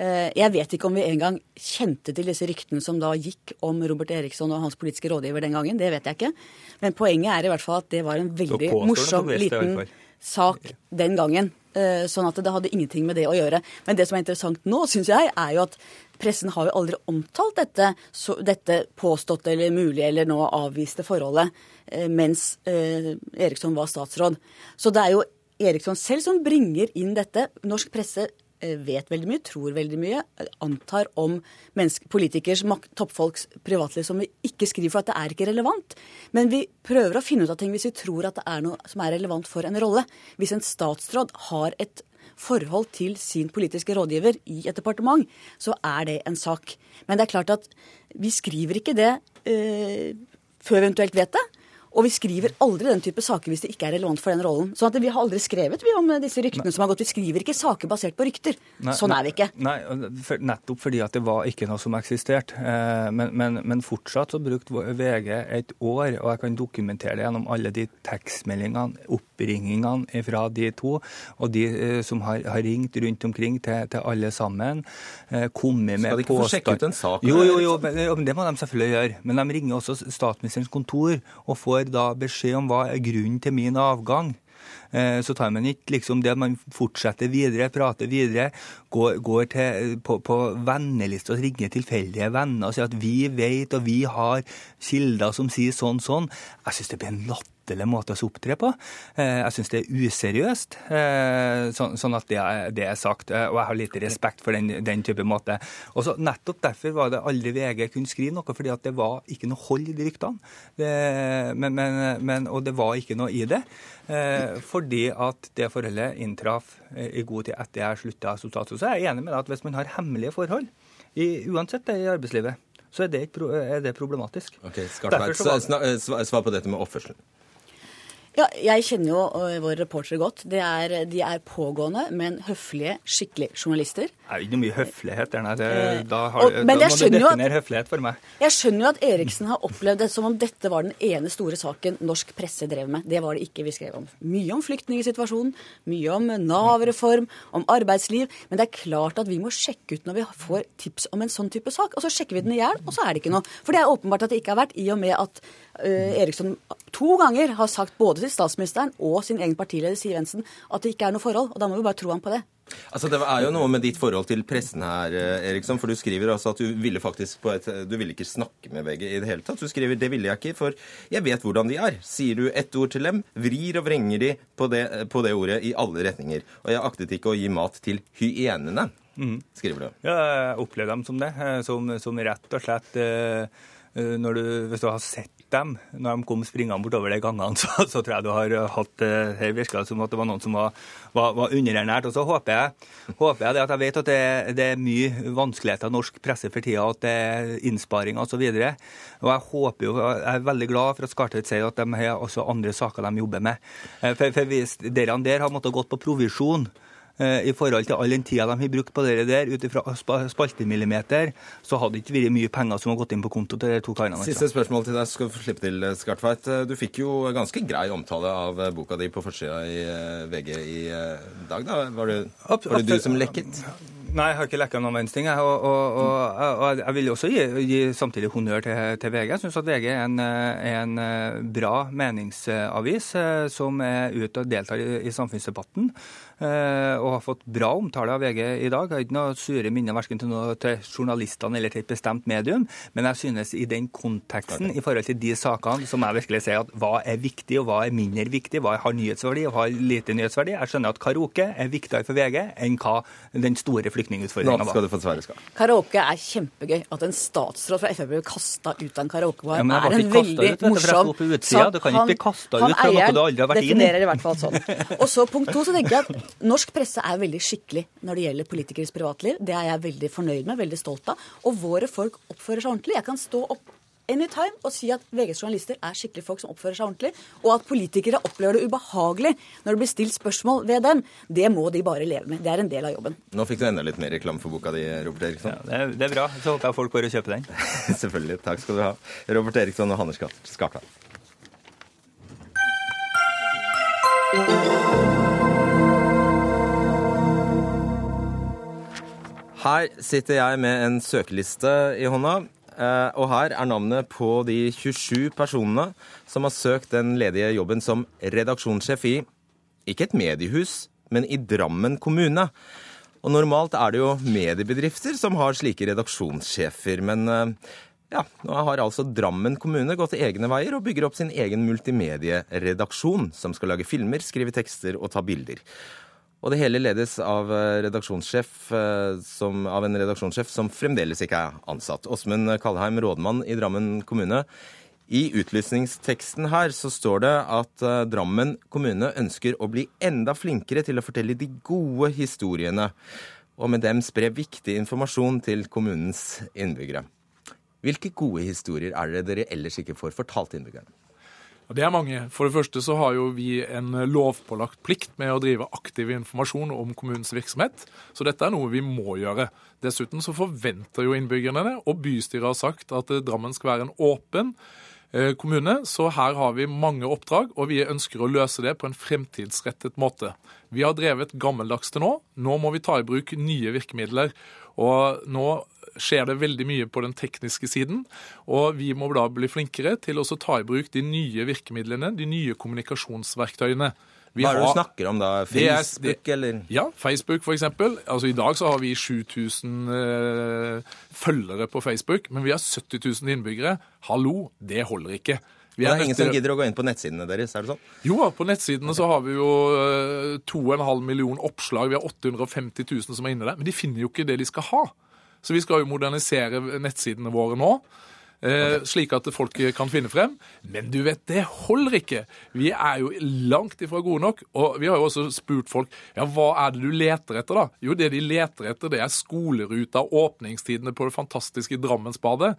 Eh, jeg vet ikke om vi engang kjente til disse ryktene som da gikk om Robert Eriksson og hans politiske rådgiver den gangen. Det vet jeg ikke. Men poenget er i hvert fall at det var en veldig morsom liten sak den gangen. Eh, sånn at det hadde ingenting med det å gjøre. Men det som er interessant nå, syns jeg, er jo at pressen har jo aldri omtalt dette, så, dette påståtte eller mulige eller nå avviste forholdet eh, mens eh, Eriksson var statsråd. Så det er jo Eriksson selv som bringer inn dette. Norsk presse vet veldig mye, tror veldig mye, antar om politikers, toppfolks privatliv som vi ikke skriver, for at det er ikke relevant. Men vi prøver å finne ut av ting hvis vi tror at det er noe som er relevant for en rolle. Hvis en statsråd har et forhold til sin politiske rådgiver i et departement, så er det en sak. Men det er klart at vi skriver ikke det eh, før vi eventuelt vet det. Og vi skriver aldri den type saker hvis det ikke er relevant for den rollen. Sånn at Vi har aldri skrevet vi om disse ryktene nei. som har gått. Vi skriver ikke saker basert på rykter. Nei, sånn er vi ikke. Nei, for, Nettopp fordi at det var ikke noe som eksisterte. Eh, men, men, men, fortsatt så brukte VG et år, og jeg kan dokumentere det gjennom alle de tekstmeldingene, oppringingene fra de to, og de eh, som har, har ringt rundt omkring til, til alle sammen. Eh, kommet med Skal de ikke få sjekke ut en sak? Jo, jo, jo, men, det må de selvfølgelig gjøre. Men de ringer også statsministerens kontor og får får da beskjed om hva er grunnen til min avgang. Eh, så tar man ikke liksom det man fortsetter videre, prater videre, går, går til, på, på venneliste og ringer tilfeldige venner og sier at vi vet og vi har kilder som sier sånn, sånn. Jeg syns det blir en latter latterlig måte å opptre på. Eh, jeg syns det er useriøst, eh, sånn at det er sagt. Eh, og jeg har lite respekt for den, den type måte. Og så Nettopp derfor var det aldri VG kunne skrive noe, fordi at det var ikke noe hold i de ryktene. Det, men, men, men, og det var ikke noe i det. Fordi at det forholdet inntraff i god tid etter jeg slutta som statsråd. Så jeg er enig med deg at hvis man har hemmelige forhold, i, uansett det i arbeidslivet, så er det, er det problematisk. Ok, Skartveit, Svar på dette med oppførselen. Ja, jeg kjenner jo uh, våre reportere godt. Er, de er pågående, men høflige, skikkelige journalister. Det er ikke mye høflighet der, nei. Det, uh, da, har, og, da må du definere høflighet for meg. Jeg skjønner jo at Eriksen har opplevd det som om dette var den ene store saken norsk presse drev med. Det var det ikke vi skrev om. Mye om flyktningsituasjonen, mye om Nav-reform, om arbeidsliv. Men det er klart at vi må sjekke ut når vi får tips om en sånn type sak. Og så sjekker vi den i hjel, og så er det ikke noe. For det er åpenbart at det ikke har vært, i og med at uh, Eriksson to ganger har sagt både til statsministeren og sin egen partileder Siv Jensen at det ikke er noe forhold. Og da må vi bare tro ham på det. Altså, Det er jo noe med ditt forhold til pressen her, eh, Eriksson. For du skriver altså at du ville faktisk på et, du ville ikke snakke med VG i det hele tatt. Du skriver 'det ville jeg ikke, for jeg vet hvordan de er'. Sier du ett ord til dem, vrir og vrenger de på det, på det ordet i alle retninger. Og jeg aktet ikke å gi mat til hyenene, mm. skriver du. Ja, jeg opplever dem som det. Eh, som, som rett og slett eh, når du, Hvis du har sett dem når de kom springende bortover de gangene, så, så, tror jeg du har hatt eh, Her virka som at det var noen som var, var, var underernært. Og så håper jeg, håper jeg det at jeg vet at det, det er mye vanskeligheter i norsk presse for tida, at det er innsparinger osv. Og, så og jeg håper jo, jeg er veldig glad for at Skartvedt sier at de har også andre saker de jobber med. Eh, for, for hvis dere der har måttet gått på provisjon Eh, i forhold til all den tida de har brukt på det der, ut ifra spaltemillimeter, så hadde det ikke vært mye penger som har gått inn på konto til de to karene. Siste spørsmål til deg, skal du slippe til, eh, Skartveit. Eh, du fikk jo ganske grei omtale av boka di på forsida i VG i dag. da. Var det, var det du som lekket? Nei, jeg har ikke lekka noen verdens ting. Og, og, og, og, jeg vil også gi, gi samtidig honnør til, til, VG. Jeg syns at VG er en, en, bra meningsavis som er ute og deltar i, i samfunnsdebatten. Eh, og har fått bra omtale av VG i dag. Jeg har ikke noe sure minner verken til, noe, til journalistene eller til et bestemt medium, men jeg synes i den konteksten, i forhold til de sakene, som jeg virkelig sier at hva er viktig og hva er mindre viktig, hva har nyhetsverdi og hva har lite nyhetsverdi. Jeg skjønner at karaoke er viktigere for VG enn hva den store flyktningutfordringa var. Nå skal du få svare, skal. Karaoke er kjempegøy. At en statsråd fra Frp blir kasta ut av en karaokebar, ja, er en veldig ut, morsom sak. Du kan ikke bli kasta ut fra noe du aldri har vært i. definerer i hvert fall sånn. Og så punkt to, så tenker jeg at Norsk presse er veldig skikkelig når det gjelder politikeres privatliv. Det er jeg veldig fornøyd med, veldig stolt av. Og våre folk oppfører seg ordentlig. Jeg kan stå opp anytime og si at VGs journalister er skikkelige folk som oppfører seg ordentlig, og at politikere opplever det ubehagelig når det blir stilt spørsmål ved dem, det må de bare leve med. Det er en del av jobben. Nå fikk du enda litt mer reklame for boka di, Robert Eriksson. Ja, det, er, det, er, bra. Så håper jeg folk går og kjøper den. Selvfølgelig. Takk skal du ha. Robert Eriksson og Hanne Skartveit. Her sitter jeg med en søkeliste i hånda. Eh, og her er navnet på de 27 personene som har søkt den ledige jobben som redaksjonssjef i ikke et mediehus, men i Drammen kommune. Og normalt er det jo mediebedrifter som har slike redaksjonssjefer, men eh, ja, nå har altså Drammen kommune gått egne veier og bygger opp sin egen multimedieredaksjon, som skal lage filmer, skrive tekster og ta bilder. Og det hele ledes av, eh, redaksjonssjef, som, av en redaksjonssjef som fremdeles ikke er ansatt. Åsmund Kalheim, rådmann i Drammen kommune. I utlysningsteksten her så står det at uh, Drammen kommune ønsker å bli enda flinkere til å fortelle de gode historiene, og med dem spre viktig informasjon til kommunens innbyggere. Hvilke gode historier er det dere ellers ikke får fortalt innbyggerne? Det er mange. For det første så har jo vi en lovpålagt plikt med å drive aktiv informasjon om kommunens virksomhet, så dette er noe vi må gjøre. Dessuten så forventer jo innbyggerne det, og bystyret har sagt at Drammen skal være en åpen Eh, kommune, så her har vi mange oppdrag, og vi ønsker å løse det på en fremtidsrettet måte. Vi har drevet gammeldags til nå. Nå må vi ta i bruk nye virkemidler. Og nå skjer det veldig mye på den tekniske siden, og vi må da bli flinkere til å ta i bruk de nye virkemidlene, de nye kommunikasjonsverktøyene. Vi Hva er det du snakker om da? Facebook, eller? Ja, Facebook f.eks. Altså, I dag så har vi 7000 eh, følgere på Facebook, men vi har 70 000 innbyggere. Hallo, det holder ikke. Vi er det er ingen som gidder å gå inn på nettsidene deres? er det sånn? Jo, på nettsidene så har vi jo 2,5 millioner oppslag. Vi har 850 000 som er inne der. Men de finner jo ikke det de skal ha. Så vi skal jo modernisere nettsidene våre nå. Eh, slik at folk kan finne frem. Men du vet, det holder ikke. Vi er jo langt ifra gode nok. Og vi har jo også spurt folk ja, hva er det du leter etter, da? Jo, det de leter etter, det er skoleruta, åpningstidene på det fantastiske Drammensbadet.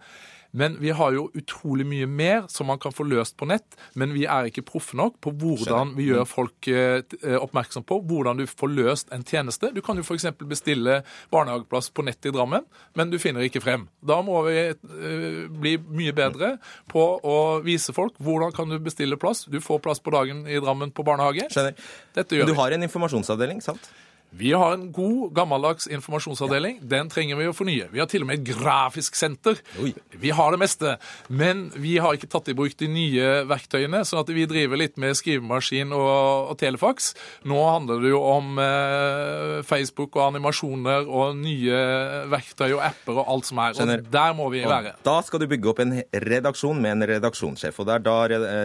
Men vi har jo utrolig mye mer som man kan få løst på nett. Men vi er ikke proffe nok på hvordan vi gjør folk eh, eh, oppmerksom på hvordan du får løst en tjeneste. Du kan jo f.eks. bestille barnehageplass på nett i Drammen, men du finner ikke frem. Da må vi eh, bli mye bedre på å vise folk hvordan kan du bestille plass. Du får plass på dagen i Drammen på barnehage. Skjønner. Dette gjør du har en informasjonsavdeling, sant? Vi har en god, gammeldags informasjonsavdeling. Den trenger vi å fornye. Vi har til og med et grafisk senter. Oi. Vi har det meste. Men vi har ikke tatt i bruk de nye verktøyene, sånn at vi driver litt med skrivemaskin og, og telefax. Nå handler det jo om eh, Facebook og animasjoner og nye verktøy og apper og alt som er. Og der må vi være. da skal du bygge opp en redaksjon med en redaksjonssjef, og det er da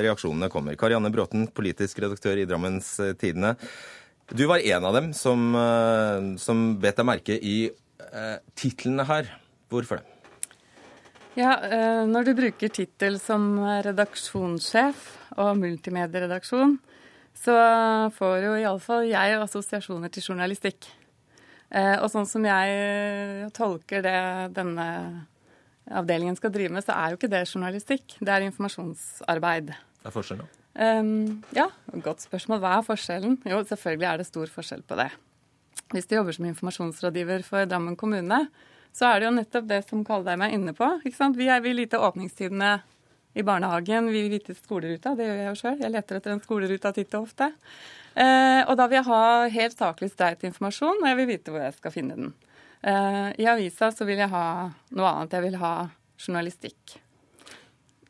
reaksjonene kommer. Karianne Bråten, politisk redaktør i Drammens Tidende. Du var en av dem som, eh, som bet deg merke i eh, titlene her. Hvorfor det? Ja, eh, Når du bruker tittel som redaksjonssjef og multimedieredaksjon, så får jo iallfall jeg assosiasjoner til journalistikk. Og sånn som jeg tolker det denne avdelingen skal drive med, så er jo ikke det journalistikk. Det er informasjonsarbeid. Det er forskjell, da? Um, ja, godt spørsmål. Hva er forskjellen? Jo, selvfølgelig er det stor forskjell på det. Hvis du jobber som informasjonsrådgiver for Drammen kommune, så er det jo nettopp det som Kaldheim er inne på. Ikke sant? Vi, er, vil lite åpningstidene i barnehagen, vi vil vite skoleruta. Det gjør jeg jo sjøl. Jeg leter etter en skoleruta titt og ofte. Eh, og da vil jeg ha helt saklig streit informasjon, og jeg vil vite hvor jeg skal finne den. Eh, I avisa så vil jeg ha noe annet. Jeg vil ha journalistikk.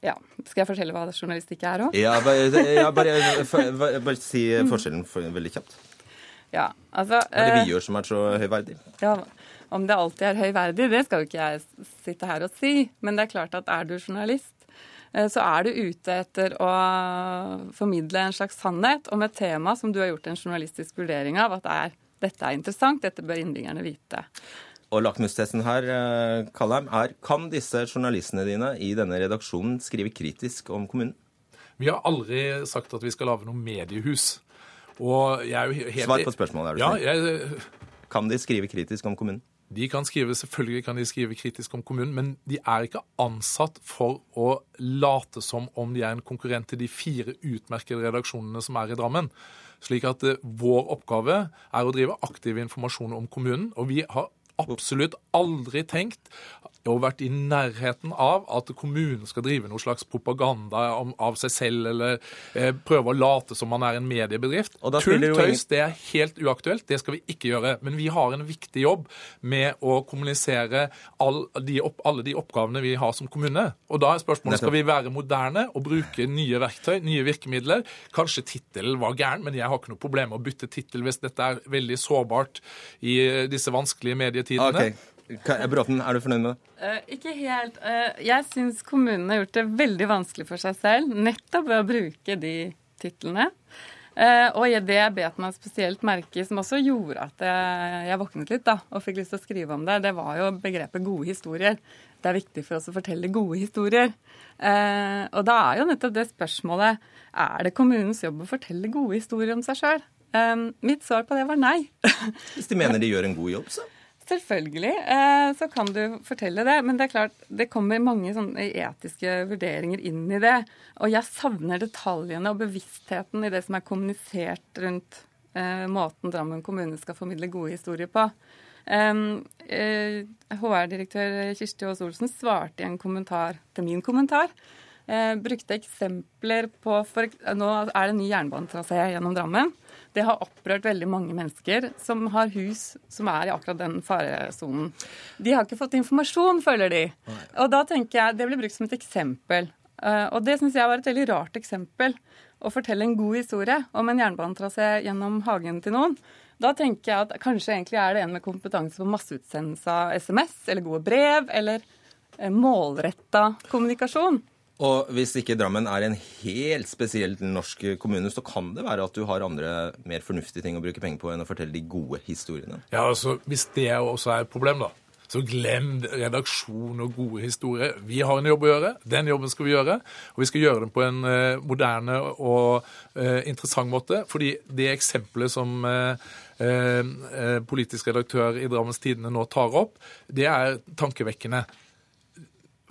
Ja. Skal jeg fortelle hva journalistikk er òg? Ja, bare, ja, bare, bare, bare, si forskjellen for, veldig kjapt. Ja, altså... Hva er det vi eh, gjør som er så høyverdig? Ja, Om det alltid er høyverdig, det skal jo ikke jeg sitte her og si. Men det er klart at er du journalist, eh, så er du ute etter å formidle en slags sannhet om et tema som du har gjort en journalistisk vurdering av at er, dette er interessant, dette bør innbyggerne vite. Og lakmustesten her, eh, Kallheim, er kan disse journalistene dine i denne redaksjonen skrive kritisk om kommunen? Vi har aldri sagt at vi skal lage noe mediehus. Og jeg er jo helt Svar på spørsmålet. er du ja, jeg... Kan de skrive kritisk om kommunen? De kan skrive, Selvfølgelig kan de skrive kritisk om kommunen, men de er ikke ansatt for å late som om de er en konkurrent til de fire utmerkede redaksjonene som er i Drammen. Slik at uh, vår oppgave er å drive aktiv informasjon om kommunen. Og vi har absolutt aldri tenkt og vært i nærheten av at kommunen skal drive noe slags propaganda om, av seg selv, eller eh, prøve å late som man er en mediebedrift. Tull, tøys, det er helt uaktuelt. Det skal vi ikke gjøre. Men vi har en viktig jobb med å kommunisere all de opp, alle de oppgavene vi har som kommune. Og da er spørsmålet skal vi være moderne og bruke nye verktøy, nye virkemidler. Kanskje tittelen var gæren, men jeg har ikke noe problem med å bytte tittel hvis dette er veldig sårbart i disse vanskelige medietidene. Ok. Bråten, er du fornøyd med det? Uh, ikke helt. Uh, jeg syns kommunene har gjort det veldig vanskelig for seg selv, nettopp ved å bruke de titlene. Uh, og det jeg bet meg spesielt merke i, som også gjorde at jeg, jeg våknet litt da, og fikk lyst til å skrive om det, det var jo begrepet gode historier. Det er viktig for oss å fortelle gode historier. Uh, og da er jo nettopp det spørsmålet er det kommunens jobb å fortelle gode historier om seg sjøl. Eh, mitt svar på det var nei. Hvis de mener de gjør en god jobb, så. Selvfølgelig eh, så kan du fortelle det, men det er klart det kommer mange etiske vurderinger inn i det. Og jeg savner detaljene og bevisstheten i det som er kommunisert rundt eh, måten Drammen kommune skal formidle gode historier på. Um, eh, HR-direktør Kirsti Aas Olsen svarte i en kommentar til min kommentar. Brukte eksempler på for, Nå er det en ny jernbanetrasé gjennom Drammen. Det har opprørt veldig mange mennesker som har hus som er i akkurat den faresonen. De har ikke fått informasjon, føler de. Og da tenker jeg, Det ble brukt som et eksempel. Eh, og det syns jeg var et veldig rart eksempel. Å fortelle en god historie om en jernbanetrasé gjennom hagen til noen. Da tenker jeg at kanskje egentlig er det en med kompetanse på masseutsendelse av SMS eller gode brev, eller eh, målretta kommunikasjon. Og hvis ikke Drammen er en helt spesiell norsk kommune, så kan det være at du har andre mer fornuftige ting å bruke penger på enn å fortelle de gode historiene. Ja, altså, Hvis det også er et problem, da, så glem redaksjon og gode historier. Vi har en jobb å gjøre. Den jobben skal vi gjøre. Og vi skal gjøre den på en eh, moderne og eh, interessant måte. Fordi det eksempelet som eh, politisk redaktør i Drammens Tidende nå tar opp, det er tankevekkende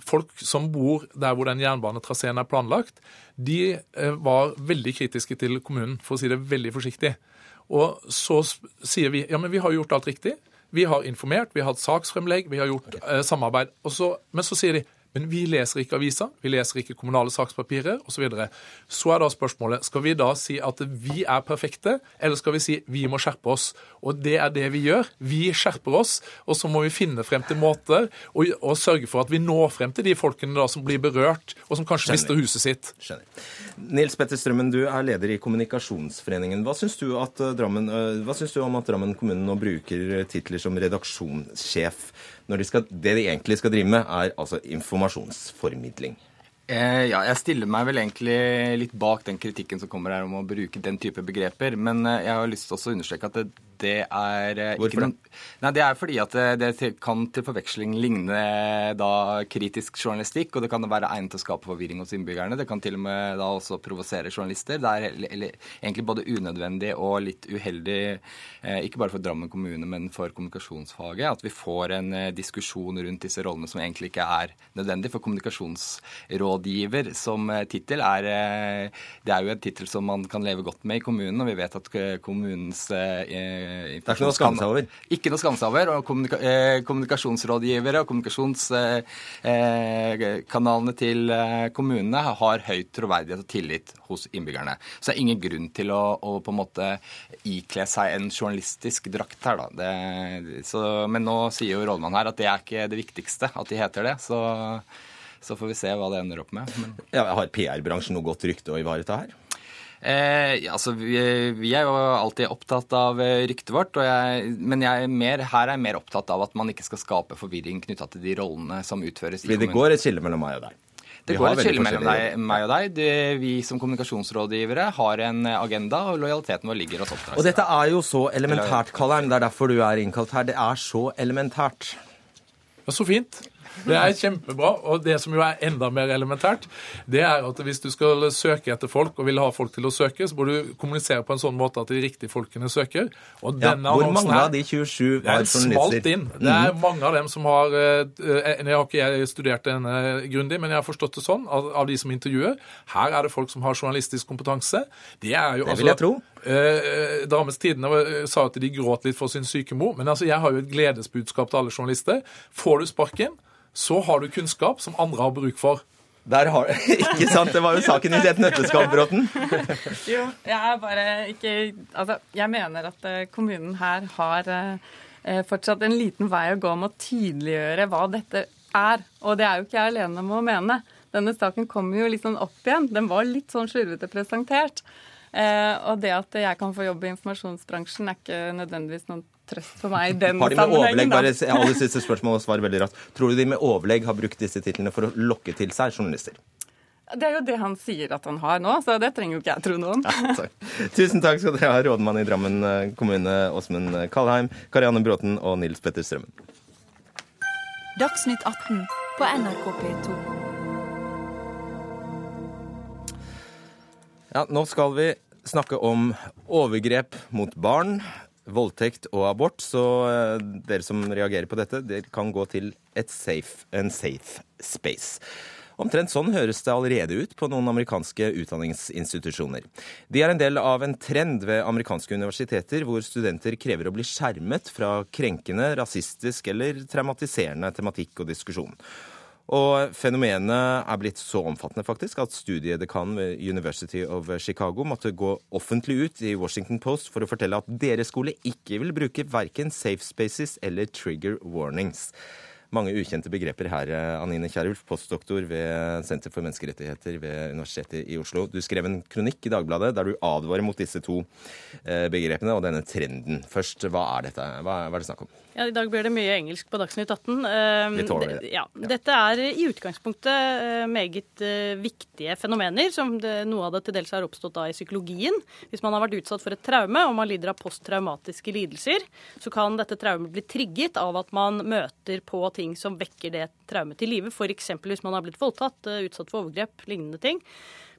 folk som bor der hvor den jernbanetraseen er planlagt, de eh, var veldig kritiske til kommunen, for å si det veldig forsiktig. Og så sier vi ja, men vi har gjort alt riktig. Vi har informert, vi har hatt saksfremlegg, vi har gjort eh, samarbeid. Og så, men så sier de men vi leser ikke aviser, vi leser ikke kommunale sakspapirer osv. Så, videre. så er da spørsmålet skal vi da si at vi er perfekte, eller skal vi si vi må skjerpe oss? Og det er det vi gjør. Vi skjerper oss, og så må vi finne frem til måter og, og sørge for at vi når frem til de folkene da som blir berørt, og som kanskje mister huset sitt. Skjønner. Nils Petter Strømmen, du er leder i Kommunikasjonsforeningen. Hva syns du, at eh, Drammen, eh, hva syns du om at Drammen kommune nå bruker titler som redaksjonssjef? Når de skal, det de egentlig skal drive med, er altså informasjonsformidling. Eh, ja, jeg stiller meg vel egentlig litt bak den kritikken som kommer her om å bruke den type begreper. Men eh, jeg har lyst til å understreke at det, det er eh, Hvorfor ikke noen Nei, Det er fordi at det, det kan til forveksling ligne da kritisk journalistikk, og det kan være egnet til å skape forvirring hos innbyggerne. Det kan til og med da også provosere journalister. Det er eller, egentlig både unødvendig og litt uheldig, eh, ikke bare for Drammen kommune, men for kommunikasjonsfaget, at vi får en eh, diskusjon rundt disse rollene som egentlig ikke er nødvendig. For kommunikasjonsrådgiver som eh, tittel er eh, Det er jo en tittel som man kan leve godt med i kommunen, og vi vet at eh, kommunens eh, Det er ikke noe å skamme seg over. Ikke noe å skamme seg over. Og kommunika eh, kommunikasjonsrådgivere og kommunikasjonskanalene til eh, kommunene har høy troverdighet og tillit hos innbyggerne. Så det er ingen grunn til å, å på en måte ikle seg en journalistisk drakt her, da. Det, så, men nå sier jo rådmannen her at det er ikke det viktigste at de heter det. Så, så får vi se hva det ender opp med. Men Ja, Har PR-bransjen noe godt rykte å ivareta her? Eh, ja, altså, vi, vi er jo alltid opptatt av eh, ryktet vårt, og jeg, men jeg er mer, her er jeg mer opptatt av at man ikke skal skape forvirring knytta til de rollene som utføres i Fordi det går et skille mellom meg og deg. Det Vi går et skille mellom deg, meg og deg. Det, vi som kommunikasjonsrådgivere har en agenda, og lojaliteten vår ligger hos Og dette er jo så elementært, Kaller'n. Det er derfor du er innkalt her. Det er så elementært. Ja, Så fint. Det er kjempebra. Og det som jo er enda mer elementært, det er at hvis du skal søke etter folk og vil ha folk til å søke, så må du kommunisere på en sånn måte at de riktige folkene søker. Og Ja, denne hvor mange av de 27 det var er journalister? inn. Det er mange av dem som har eh, eh, Jeg har ikke studert denne grundig, men jeg har forstått det sånn av, de som intervjuer. Her er det folk som har journalistisk kompetanse. Det er jo Det vil jeg tro. Eh, Drammens Tidende eh, sa at de gråt litt for sin syke mor, men altså, jeg har jo et gledesbudskap til alle journalister. Får du sparken, så har du kunnskap som andre har bruk for. Der har, ikke sant? Det var jo saken i et nøtteskall, Bråten. Jo, jeg er bare ikke Altså, jeg mener at eh, kommunen her har eh, fortsatt en liten vei å gå med å tydeliggjøre hva dette er. Og det er jo ikke jeg alene om å mene. Denne saken kommer jo litt sånn opp igjen. Den var litt sånn slurvete presentert. Eh, og det at jeg kan få jobb i informasjonsbransjen, er ikke nødvendigvis noen trøst for meg i den Har de med overlegg, sammenhengen. da. bare alle siste spørsmål og svar veldig raskt. Tror du de med overlegg har brukt disse titlene for å lokke til seg journalister? Det er jo det han sier at han har nå, så det trenger jo ikke jeg tro noe om. Ja, takk. Tusen takk skal dere ha, rådmann i Drammen eh, kommune, Åsmund Kalheim, Karianne Bråten og Nils Petter Strømmen. Dagsnytt 18 på NRK P2. Ja, nå skal vi snakke om overgrep mot barn, voldtekt og abort. Så eh, dere som reagerer på dette, dere kan gå til et safe, en safe space. Omtrent sånn høres det allerede ut på noen amerikanske utdanningsinstitusjoner. De er en del av en trend ved amerikanske universiteter hvor studenter krever å bli skjermet fra krenkende, rasistisk eller traumatiserende tematikk og diskusjon. Og fenomenet er blitt så omfattende faktisk at studiedekanen ved University of Chicago måtte gå offentlig ut i Washington Post for å fortelle at deres skole ikke vil bruke verken safe spaces eller trigger warnings. Mange ukjente begreper her, Anine Kierulf, postdoktor ved Senter for menneskerettigheter ved Universitetet i Oslo. Du skrev en kronikk i Dagbladet der du advarer mot disse to eh, begrepene og denne trenden. Først, hva er dette? Hva er det snakk om? Ja, I dag blir det mye engelsk på Dagsnytt 18. Eh, Vi tåler det. Ja, Dette er i utgangspunktet eh, meget eh, viktige fenomener, som det, noe av det til dels har oppstått da i psykologien. Hvis man har vært utsatt for et traume og man lider av posttraumatiske lidelser, så kan dette traumet bli trigget av at man møter på ting som vekker det traumet til live. F.eks. hvis man har blitt voldtatt, eh, utsatt for overgrep, lignende ting.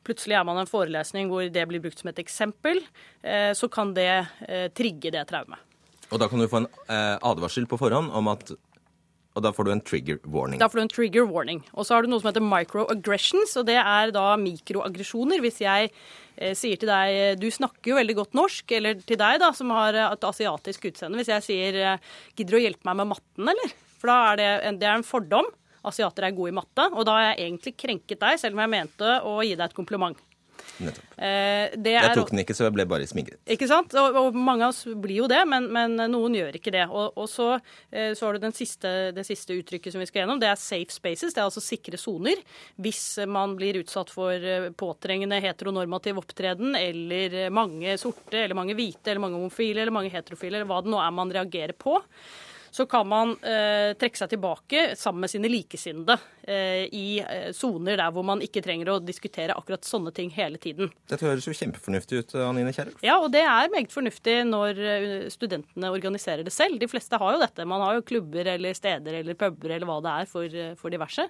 Plutselig er man i en forelesning hvor det blir brukt som et eksempel, eh, så kan det eh, trigge det traumet. Og da kan du få en advarsel på forhånd om at Og da får du en trigger warning. Da får du en trigger warning. Og så har du noe som heter microaggressions, og det er da mikroaggresjoner. Hvis jeg eh, sier til deg du snakker jo veldig godt norsk, eller til deg da, som har et asiatisk utseende, hvis jeg sier gidder du å hjelpe meg med matten, eller? For da er det en, det er en fordom. Asiater er gode i matte, og da har jeg egentlig krenket deg, selv om jeg mente å gi deg et kompliment. Nettopp. Eh, det Jeg tok den ikke, så jeg ble bare smigret. ikke sant? Og, og mange av oss blir jo det, men, men noen gjør ikke det. Og, og så, eh, så har du den siste, det siste uttrykket som vi skal gjennom. Det er safe spaces. Det er altså sikre soner. Hvis man blir utsatt for eh, påtrengende heteronormativ opptreden, eller eh, mange sorte, eller mange hvite, eller mange homofile, eller mange heterofile, eller hva det nå er man reagerer på. Så kan man eh, trekke seg tilbake sammen med sine likesinnede i eh, soner der hvor man ikke trenger å diskutere akkurat sånne ting hele tiden. Dette høres jo kjempefornuftig ut, Anine Kierulf. Ja, og det er meget fornuftig når eh, studentene organiserer det selv. De fleste har jo dette. Man har jo klubber eller steder eller puber eller hva det er for, eh, for diverse.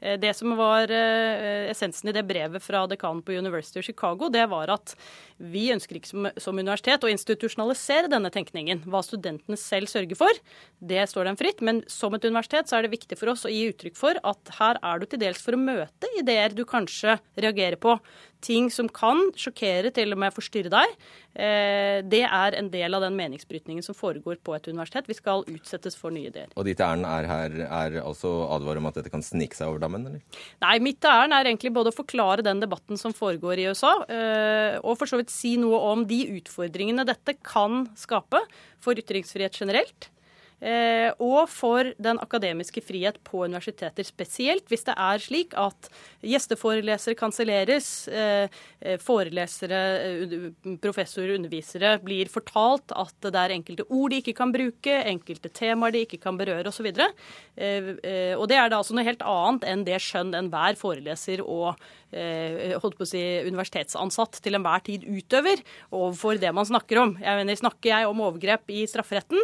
Eh, Det som var eh, essensen i det brevet fra dekanen på University of Chicago, det var at vi ønsker ikke som, som universitet å institusjonalisere denne tenkningen. Hva studentene selv sørger for, det står dem fritt. Men som et universitet så er det viktig for oss å gi uttrykk for at her er du til dels for å møte ideer du kanskje reagerer på. Ting som kan sjokkere, til og med forstyrre deg. Eh, Det er en del av den meningsbrytningen som foregår på et universitet. Vi skal utsettes for nye ideer. Og ditt ærend er her er altså advare om at dette kan snike seg over dammen, eller? Nei, mitt ærend er egentlig både å forklare den debatten som foregår i USA, eh, og for så vidt si noe om de utfordringene dette kan skape for ytringsfrihet generelt. Eh, Og for den akademiske frihet på universiteter spesielt, hvis det er slik at gjesteforelesere kanselleres, eh, eh, forelesere, professorer, undervisere blir fortalt at det er enkelte ord de ikke kan bruke, enkelte temaer de ikke kan berøre osv. Eh, eh, Og det er da altså noe helt annet enn det skjønn enhver foreleser og holdt på å si universitetsansatt til enhver tid utøver overfor det man snakker om. Jeg mener, Snakker jeg om overgrep i strafferetten,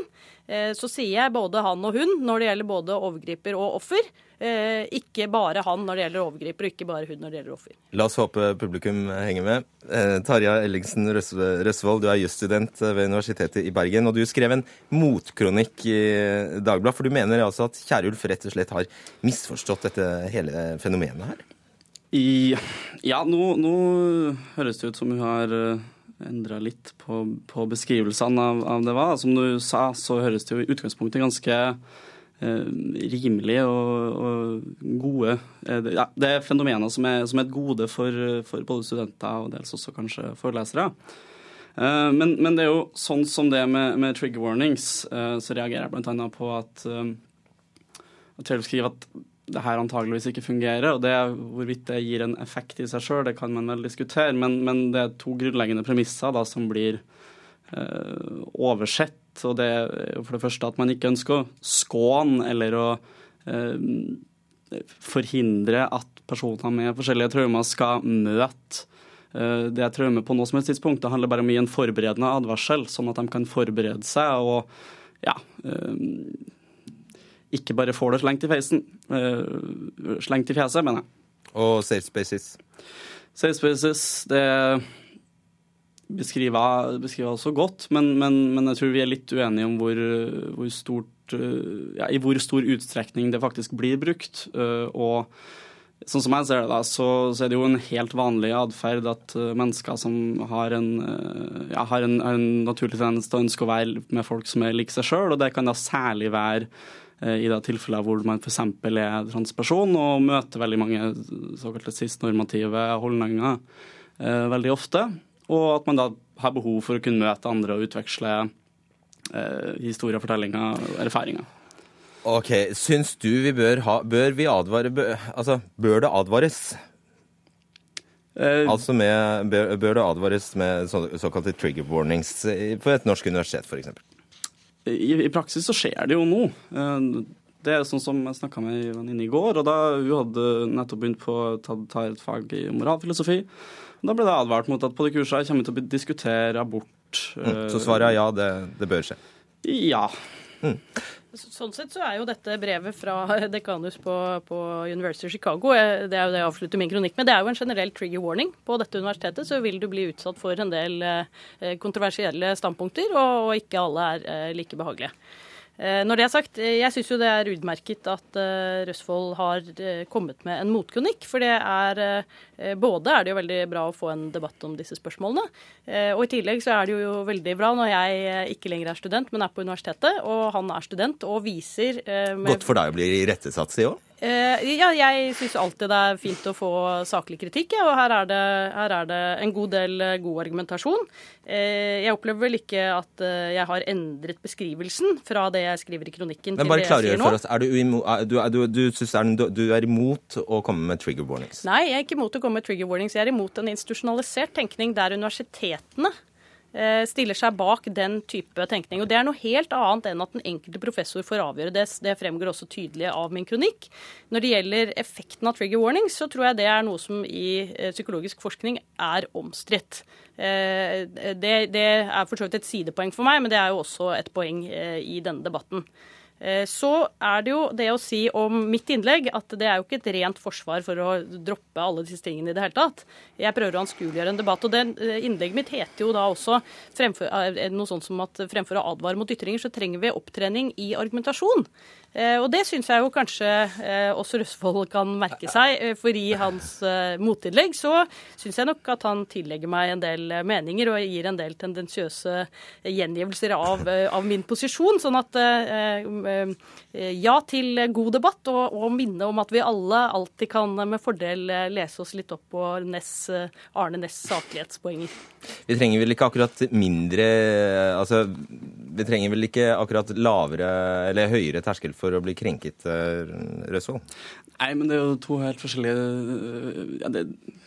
eh, så sier jeg både han og hun når det gjelder både overgriper og offer. Eh, Ikke bare han når det gjelder overgriper, og ikke bare hun når det gjelder offer. La oss håpe publikum henger med. Eh, Tarja Ellingsen Røsvold, du er jusstudent ved Universitetet i Bergen, og du skrev en motkronikk i Dagbladet, for du mener altså at Kjærulf rett og slett har misforstått dette hele fenomenet her? I, ja, nå, nå høres det ut som hun har endra litt på, på beskrivelsene av, av det. Hva. Som du sa, så høres det jo i utgangspunktet ganske eh, rimelig og, og gode eh, ja, Det er fenomener som er, som er et gode for, for, både studenter og dels også kanskje forelesere. Eh, men, men, det er jo sånn som det med, med trigger warnings, eh, så reagerer jeg bl.a. på at, eh, at skriver at det her antageligvis ikke fungerer. og det Hvorvidt det gir en effekt i seg sjøl, det kan man vel diskutere. Men, men, det er to grunnleggende premisser da, som blir eh, oversett. og Det er for det første at man ikke ønsker å skåne eller å eh, forhindre at personer med forskjellige traumer skal møte eh, det er traume på noe som helst tidspunkt. Det handler bare om å gi en forberedende advarsel, sånn at de kan forberede seg og ja, eh, ikke bare får det slengt i feisen. Uh, slengt i fjeset, mener jeg. Og Safe Spaces? Safe Spaces, det beskriver, beskriver også godt, men, men, men, jeg tror vi er litt uenige om hvor, hvor stort uh, ja, i hvor stor utstrekning det faktisk blir brukt. Uh, og sånn som jeg ser det, da, så, så er det jo en helt vanlig atferd at mennesker som har en, ja, har en, har en naturlig tendens til å ønske å være med folk som er lik seg sjøl, og det kan da særlig være Eh, i det tilfellet hvor man f.eks. er transperson og møter veldig mange såkalte cis-normative holdninger eh, veldig ofte. Og at man da har behov for å kunne møte andre og utveksle eh, historier, fortellinger og erfaringer. Ok, Syns du vi bør ha Bør vi advare bør, Altså, bør det advares? Eh, altså med, bør, bør, det advares med så, såkalte trigger warnings på et norsk universitet, f.eks.? I, i, praksis så skjer det jo nå. Eh, det er sånn som jeg snakka med ei venninne i går. og da Hun hadde nettopp begynt på å ta, ta et fag i moralfilosofi. Da ble det advart mot at på det kurset kommer til å diskutere abort. Mm, så svaret er ja, det, det bør skje? Ja. Mm. Sånn sett så er jo dette brevet fra dekanus på, på, University of Chicago eh, det er jo det jeg avslutter min kronikk med, det er jo en generell trigger warning. På dette universitetet så vil du bli utsatt for en del eh, kontroversielle standpunkter, og ikke alle er eh, like behagelige. Eh, når det er sagt, eh, jeg syns jo det er utmerket at eh, Røsvold har kommet med en motkronikk. For det er både er det jo veldig bra å få en debatt om disse spørsmålene, og i tillegg så er det jo veldig bra når jeg ikke lenger er student, men er på universitetet, og han er student og viser med... Godt for deg å bli irettesatt, si òg? Uh, ja, jeg syns alltid det er fint å få saklig kritikk, ja, og her er, det, her er, det, en god del uh, god argumentasjon. Uh, jeg opplever vel ikke at jeg har endret beskrivelsen fra det jeg skriver i kronikken. Men bare klargjør for oss, er du, du, du, du, du, er imot å komme med trigger warnings? Nei, jeg er ikke imot å komme med trigger warnings. Jeg er imot en institusjonalisert tenkning der universitetene Eh, stiller seg bak den type tenkning. Og Det er noe helt annet enn at den enkelte professor får avgjøre det. Det fremgår også tydelig av min kronikk. Når det gjelder effekten av trigger warnings, så tror jeg det er noe som i eh, psykologisk forskning er omstridt. Eh, det er for så vidt et sidepoeng for meg, men det er jo også et poeng i denne debatten. Eh, så er det jo det å si om mitt innlegg at det er jo ikke et rent forsvar for å droppe alle disse tingene i det hele tatt. Jeg prøver å anskueliggjøre en debatt. og det eh, Innlegget mitt heter jo da også fremfor, eh, noe sånt som at fremfor å advare mot ytringer, så trenger vi opptrening i argumentasjon. Eh, og det syns jeg jo kanskje eh, også Røsvold kan merke seg, eh, for i hans motinnlegg så syns jeg nok at han tillegger meg en del meninger og gir en del tendensiøse gjengivelser av, av min posisjon. Sånn at ja til god debatt, og, og minne om at vi alle alltid kan med fordel lese oss litt opp på Ness, Arne Næss saklighetspoenger. Vi trenger vel ikke akkurat mindre Altså, vi trenger vel ikke akkurat lavere eller høyere terskel for for å bli krenket, eh, Røsvold? Nei, men det er jo to helt forskjellige, ja, det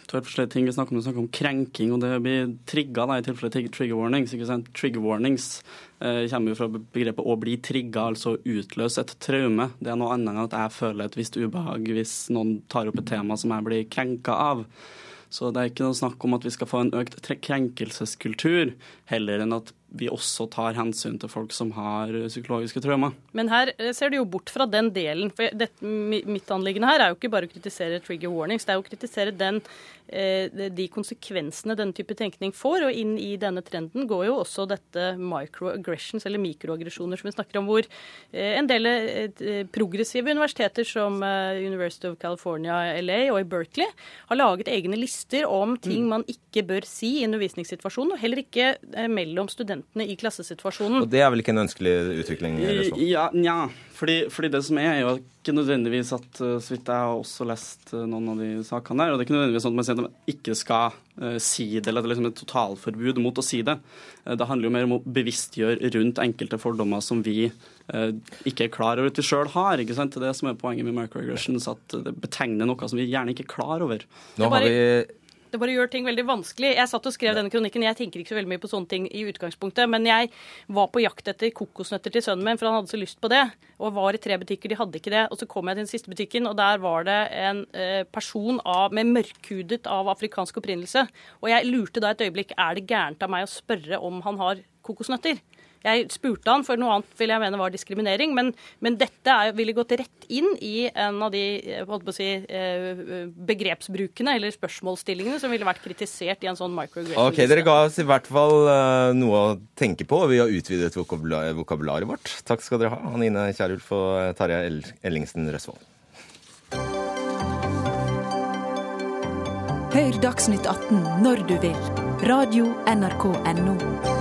to helt forskjellige ting. Vi snakker om, vi snakker om krenking, og det blir trigga i tilfelle trigger warnings. ikke sant? Trigger warnings eh, kommer jo fra begrepet å bli trigga, altså utløse et traume. Det er noe annet enn at jeg føler et visst ubehag hvis noen tar opp et tema som jeg blir krenka av. Så det er ikke noe snakk om at vi skal få en økt krenkelseskultur, heller enn at vi også tar hensyn til folk som har psykologiske traumer. Men her eh, ser du jo bort fra den delen. for det, Mitt anliggende her er jo ikke bare å kritisere trigger warnings, det er jo å kritisere den, eh, de konsekvensene denne type tenkning får. Og inn i denne trenden går jo også dette microaggressions, eller mikroaggresjoner, som vi snakker om, hvor eh, en del progressive universiteter som University of California, LA og i Berkeley har laget egne lister om ting mm. man ikke bør si i undervisningssituasjonen, og heller ikke mellom studenter studentene i klassesituasjonen. Og det er vel ikke en ønskelig utvikling? Røsvold? Ja, nja. Fordi, fordi det som er, er jo ikke nødvendigvis at eh, Så vidt jeg har også lest eh, noen av de sakene der, og det er ikke nødvendigvis sånn at man sier at man ikke skal uh, si det, eller at det er liksom et totalforbud mot å si det. Det handler jo mer om å bevisstgjøre rundt enkelte fordommer som vi ikke er klar over at vi sjøl har. ikke sant? Det er det som er poenget med microaggressions, at det betegner noe som vi gjerne ikke er klar over. Nå har vi Det bare gjør ting veldig vanskelig. Jeg satt og skrev denne kronikken. Jeg tenker ikke så veldig mye på sånne ting i utgangspunktet, men jeg var på jakt etter kokosnøtter til sønnen min, for han hadde så lyst på det. Og var i tre butikker, de hadde ikke det. Og så kom jeg til den siste butikken, og der var det en eh, person av, med mørkhudet av afrikansk opprinnelse. Og jeg lurte da et øyeblikk er det gærent av meg å spørre om han har kokosnøtter. Jeg spurte han, for noe annet vil jeg mene var diskriminering. Men, men dette er, ville gått rett inn i en av de holdt på å si, eh, begrepsbrukene eller spørsmålsstillingene som ville vært kritisert i en sånn microaggression. Ok, Dere ga oss i hvert fall eh, noe å tenke på, og vi har utvidet vokabularet vårt. Takk skal dere ha, Anine Kierulf og Tarjei Ellingsen Røsvold. Hør Dagsnytt 18 når du vil. Radio NRK Radio.nrk.no.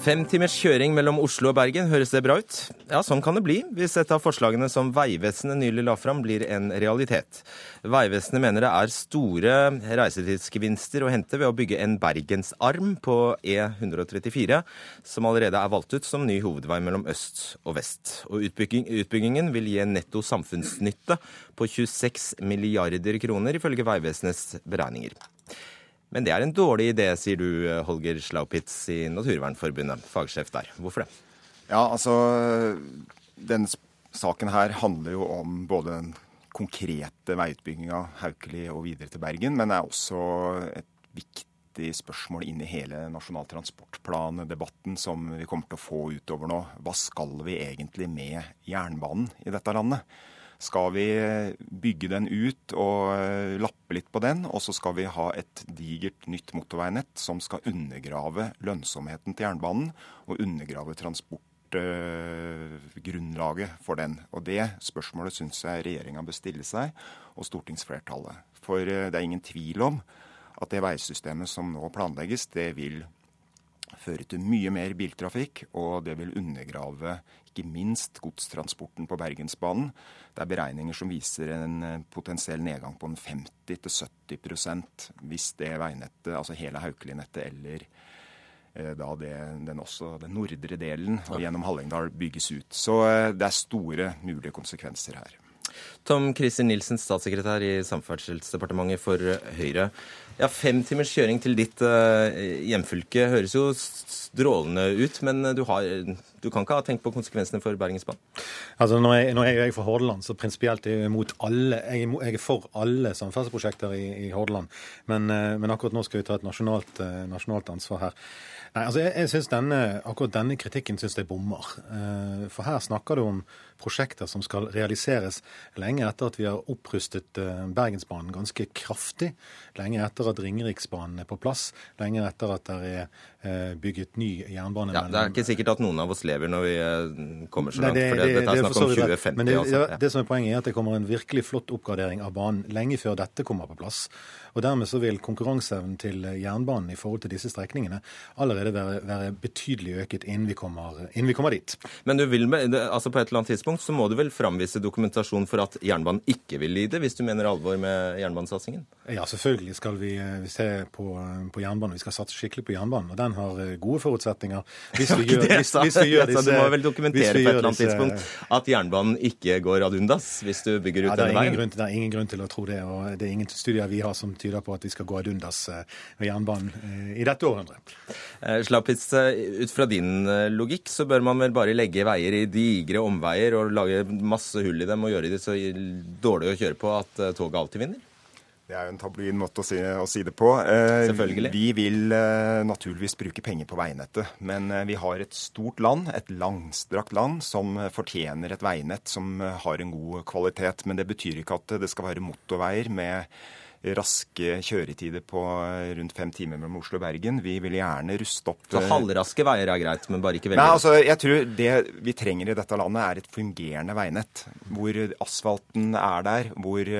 Fem timers kjøring mellom Oslo og Bergen, høres det bra ut? Ja, sånn kan det bli hvis et av forslagene som Vegvesenet nylig la fram, blir en realitet. Vegvesenet mener det er store reisetidsgevinster å hente ved å bygge en bergensarm på E134, som allerede er valgt ut som ny hovedvei mellom øst og vest. Og utbygging, utbyggingen vil gi en netto samfunnsnytte på 26 milliarder kroner, ifølge Vegvesenets beregninger. Men det er en dårlig idé, sier du, Holger Slaupitz i Naturvernforbundet, fagsjef der. Hvorfor det? Ja, altså, Denne saken her handler jo om både den konkrete veiutbygginga Haukeli og videre til Bergen, men er også et viktig spørsmål inn i hele Nasjonal transportplan-debatten som vi kommer til å få utover nå. Hva skal vi egentlig med jernbanen i dette landet? Skal vi bygge den ut og lappe litt på den, og så skal vi ha et digert nytt motorveinett som skal undergrave lønnsomheten til jernbanen og undergrave transportgrunnlaget for den. Og Det spørsmålet syns jeg regjeringa bør stille seg, og stortingsflertallet. For det er ingen tvil om at det veisystemet som nå planlegges, det vil føre til mye mer biltrafikk, og det vil undergrave ikke minst godstransporten på Bergensbanen. Det er beregninger som viser en potensiell nedgang på 50-70% hvis det veinettet, altså hele Haukeli-nettet eller eh, da det, den, også, den nordre delen og gjennom Hallingdal bygges ut. Så eh, det er store mulige konsekvenser her. Tom Christer Nilsen, statssekretær i Samferdselsdepartementet for Høyre. Ja, Fem timers kjøring til ditt uh, hjemfylke høres jo strålende ut, men du, har, du, kan ikke ha tenkt på konsekvensene for Bergensbanen? Altså, når jeg, nå er jeg fra Hordaland, så prinsipielt er jeg imot alle. Jeg er, jeg er for alle samferdselsprosjekter i, i Hordaland, men, uh, men, akkurat nå skal vi ta et nasjonalt, uh, nasjonalt ansvar her. Nei, altså jeg, jeg synes denne, Akkurat denne kritikken syns jeg bommer. For her snakker du om prosjekter som skal realiseres lenge etter at vi har opprustet Bergensbanen ganske kraftig. Lenge etter at Ringeriksbanen er på plass. Lenge etter at det er bygget ny jernbane. Ja, det er ikke sikkert at noen av oss lever når vi kommer så langt. Nei, det, for det, dette er snakk om 2050. Men det, altså. ja. det som er poenget er at det kommer en virkelig flott oppgradering av banen lenge før dette kommer på plass. Og Dermed så vil konkurranseevnen til jernbanen i forhold til disse strekningene allerede være, være betydelig øket innen vi, kommer, innen vi, kommer, dit. Men du vil, altså på et eller annet tidspunkt så må du vel framvise dokumentasjon for at jernbanen ikke vil lide, hvis du mener alvor med jernbanesatsingen? Ja, selvfølgelig skal vi, vi se på, på, jernbanen. Vi skal satse skikkelig på jernbanen, og den har gode forutsetninger. Hvis vi gjør, hvis, hvis vi gjør disse, Du må vel dokumentere på et eller annet tidspunkt at jernbanen ikke går ad undas hvis du bygger ut ja, denne veien? Grunn, det er ingen grunn til å tro det, og det er ingen studier vi har som tyder på at vi skal gå ad undas med jernbanen i dette århundret. Slapitz, ut fra din logikk så bør man vel bare legge veier i digre omveier og lage masse hull i dem og gjøre det så dårlig å kjøre på at toget alltid vinner? Det er jo en tabloid måte å si, å si, det på. Selvfølgelig. Vi vil eh, naturligvis bruke penger på veinettet. Men eh, vi har et stort land, et langstrakt land, som fortjener et veinett som har en god kvalitet. Men det betyr ikke at det skal være motorveier med raske kjøretider på rundt fem timer mellom Oslo og Bergen. Vi vil gjerne ruste opp Så halvraske veier er greit, men bare ikke veldig Nei, altså, jeg tror Det vi trenger i dette landet, er et fungerende veinett. Hvor asfalten er der, hvor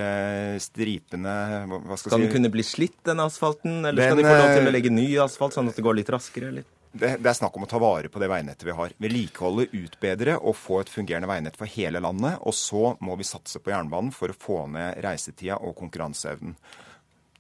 stripene hva skal, skal si, den kunne bli slitt, den asfalten? Eller skal de få lov til å legge ny asfalt, sånn at det går litt raskere? Eller? Det, det, er snakk om å ta vare på det veinettet vi har. Vedlikeholde, utbedre og få et fungerende veinett for hele landet. Og så må vi satse på jernbanen for å få ned reisetida og konkurranseevnen.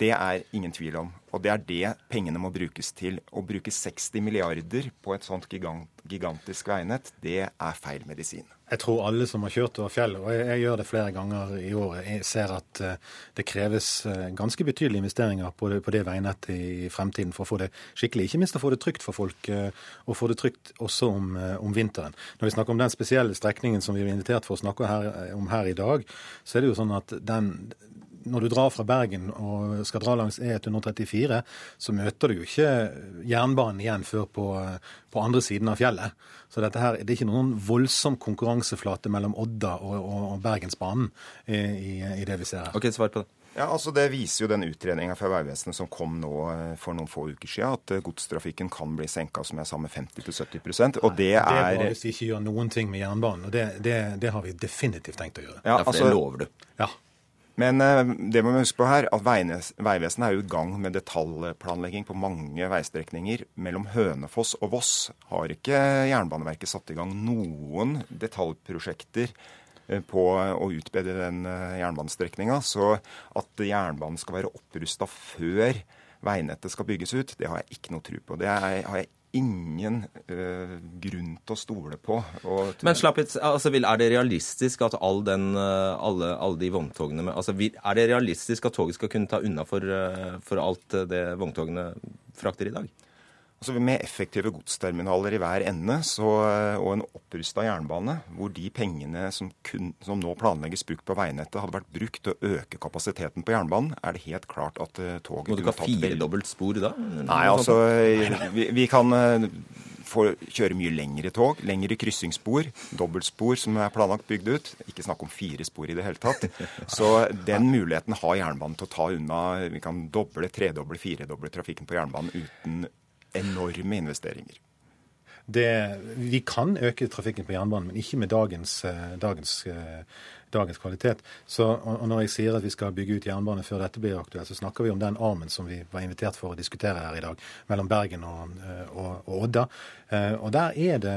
Det er ingen tvil om. Og det er det pengene må brukes til. Å bruke 60 milliarder på et sånt gigant, gigantisk veinett, det er feil medisin. Jeg tror alle som har kjørt over fjellet, og jeg, jeg, gjør det flere ganger i året, ser at uh, det kreves uh, ganske betydelige investeringer på det, på det, veinettet i fremtiden for å få det skikkelig. Ikke minst å få det trygt for folk, og få det trygt også om, om, vinteren. Når vi snakker om den spesielle strekningen som vi er invitert for å snakke her, om her i dag, så er det jo sånn at den når du drar fra Bergen og skal dra langs E134, så møter du jo ikke jernbanen igjen før på, på andre siden av fjellet. Så dette her, det er ikke noen voldsom konkurranseflate mellom Odda og, og, og Bergensbanen i, i, det vi ser her. Ok, svar på det. Ja, altså Det viser jo den utredninga fra Vegvesenet som kom nå eh, for noen få uker siden, at eh, godstrafikken kan bli senka som jeg sa, med 50-70 og det er Det er bare hvis vi ikke gjør noen ting med jernbanen, og det, det, det har vi definitivt tenkt å gjøre. Ja, altså, det lover du. Ja. Men eh, det må vi huske på her, at Vegvesenet er jo i gang med detaljplanlegging på mange veistrekninger. Mellom Hønefoss og Voss har ikke Jernbaneverket satt i gang noen detaljprosjekter eh, på å utbedre den eh, jernbanestrekninga. Så at jernbanen skal være opprusta før veinettet skal bygges ut, det har jeg ikke noe tro på. Det har jeg ingen uh, grunn til å stole på. Men slapp litt, altså, Er det realistisk at all den, uh, alle, alle, de vogntogene med, altså, Er det realistisk at toget skal kunne ta unna for, uh, for alt det vogntogene frakter i dag? Altså Med effektive godsterminaler i hver ende så, og en opprusta jernbane, hvor de pengene som, kun, som, nå planlegges brukt på veinettet, hadde vært brukt til å øke kapasiteten på jernbanen, er det helt klart at uh, toget Må du ikke ha firedobbelt spor da? Nei, altså vi, vi kan uh, få kjøre mye lengre tog, lengre kryssingsspor, dobbeltspor som er planlagt bygd ut. Ikke snakk om fire spor i det hele tatt. Så den muligheten har jernbanen til å ta unna. Vi kan doble, tredoble, firedoble trafikken på jernbanen uten enorme investeringer. Det, vi kan øke trafikken på jernbanen, men ikke med dagens, eh, dagens, eh, dagens kvalitet. Så, og Når jeg sier at vi skal bygge ut jernbane før dette blir aktuelt, så snakker vi om den armen som vi var invitert for å diskutere her i dag, mellom Bergen og, eh, og, og Odda. Og Der er det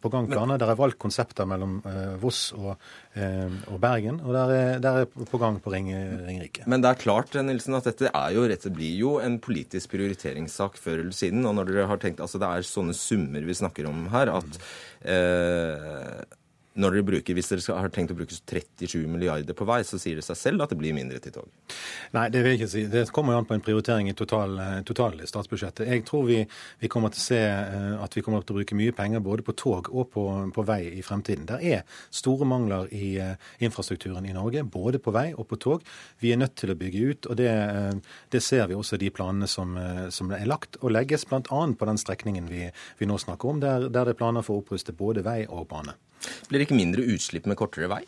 på gang planer. Der er valgt konsepter mellom Voss og, Bergen, og der er, der er på gang på Ring, Ringerike. Men det er klart Nilsen, at dette er jo, rett, blir jo en politisk prioriteringssak før eller siden. og når dere har tenkt, altså Det er sånne summer vi snakker om her, at eh, når dere bruker, Hvis dere har tenkt å bruke 37 milliarder på vei, så sier det seg selv at det blir mindre til tog? Nei, det vil jeg ikke si. Det kommer jo an på en prioritering i total, eh, total statsbudsjettet. Jeg tror vi, vi, kommer til å se eh, at vi kommer til å bruke mye penger både på tog og på, på vei i fremtiden. Det er store mangler i uh, infrastrukturen i Norge, både på vei og på tog. Vi er nødt til å bygge ut, og det, det ser vi også i de planene som, som, er lagt og legges bl.a. på den strekningen vi, vi, nå snakker om, der, der det er planer for å oppruste både vei og bane. Blir det ikke mindre utslipp med kortere vei?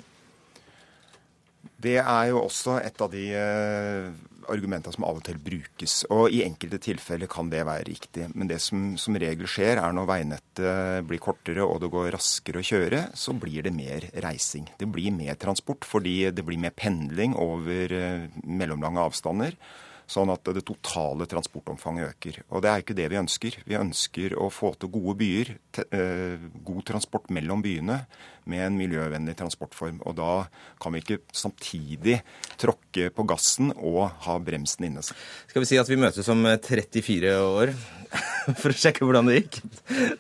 Det er jo også et av de uh, argumentene som av og til brukes. Og i enkelte tilfeller kan det være riktig. Men det som som regel skjer, er når veinettet blir kortere og det går raskere å kjøre, så blir det mer reising. Det blir mer transport fordi det blir mer pendling over uh, mellomlange avstander sånn at det totale transportomfanget øker. Og det er ikke det vi ønsker. Vi ønsker å få til gode byer, eh, god transport mellom byene med en miljøvennlig transportform. Og da kan vi ikke samtidig tråkke på gassen og ha bremsen inne. Skal vi si at vi møtes om 34 år for å sjekke hvordan det gikk?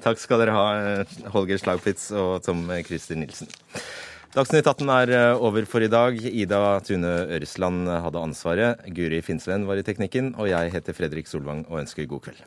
Takk skal dere ha, Holger Slagpitz og Tom Christer Nilsen. Dagsnytt 18 er eh, over for i dag. Ida Tune Øresland hadde ansvaret. Guri Finnsveen var i teknikken. Og jeg heter Fredrik Solvang og ønsker god kveld.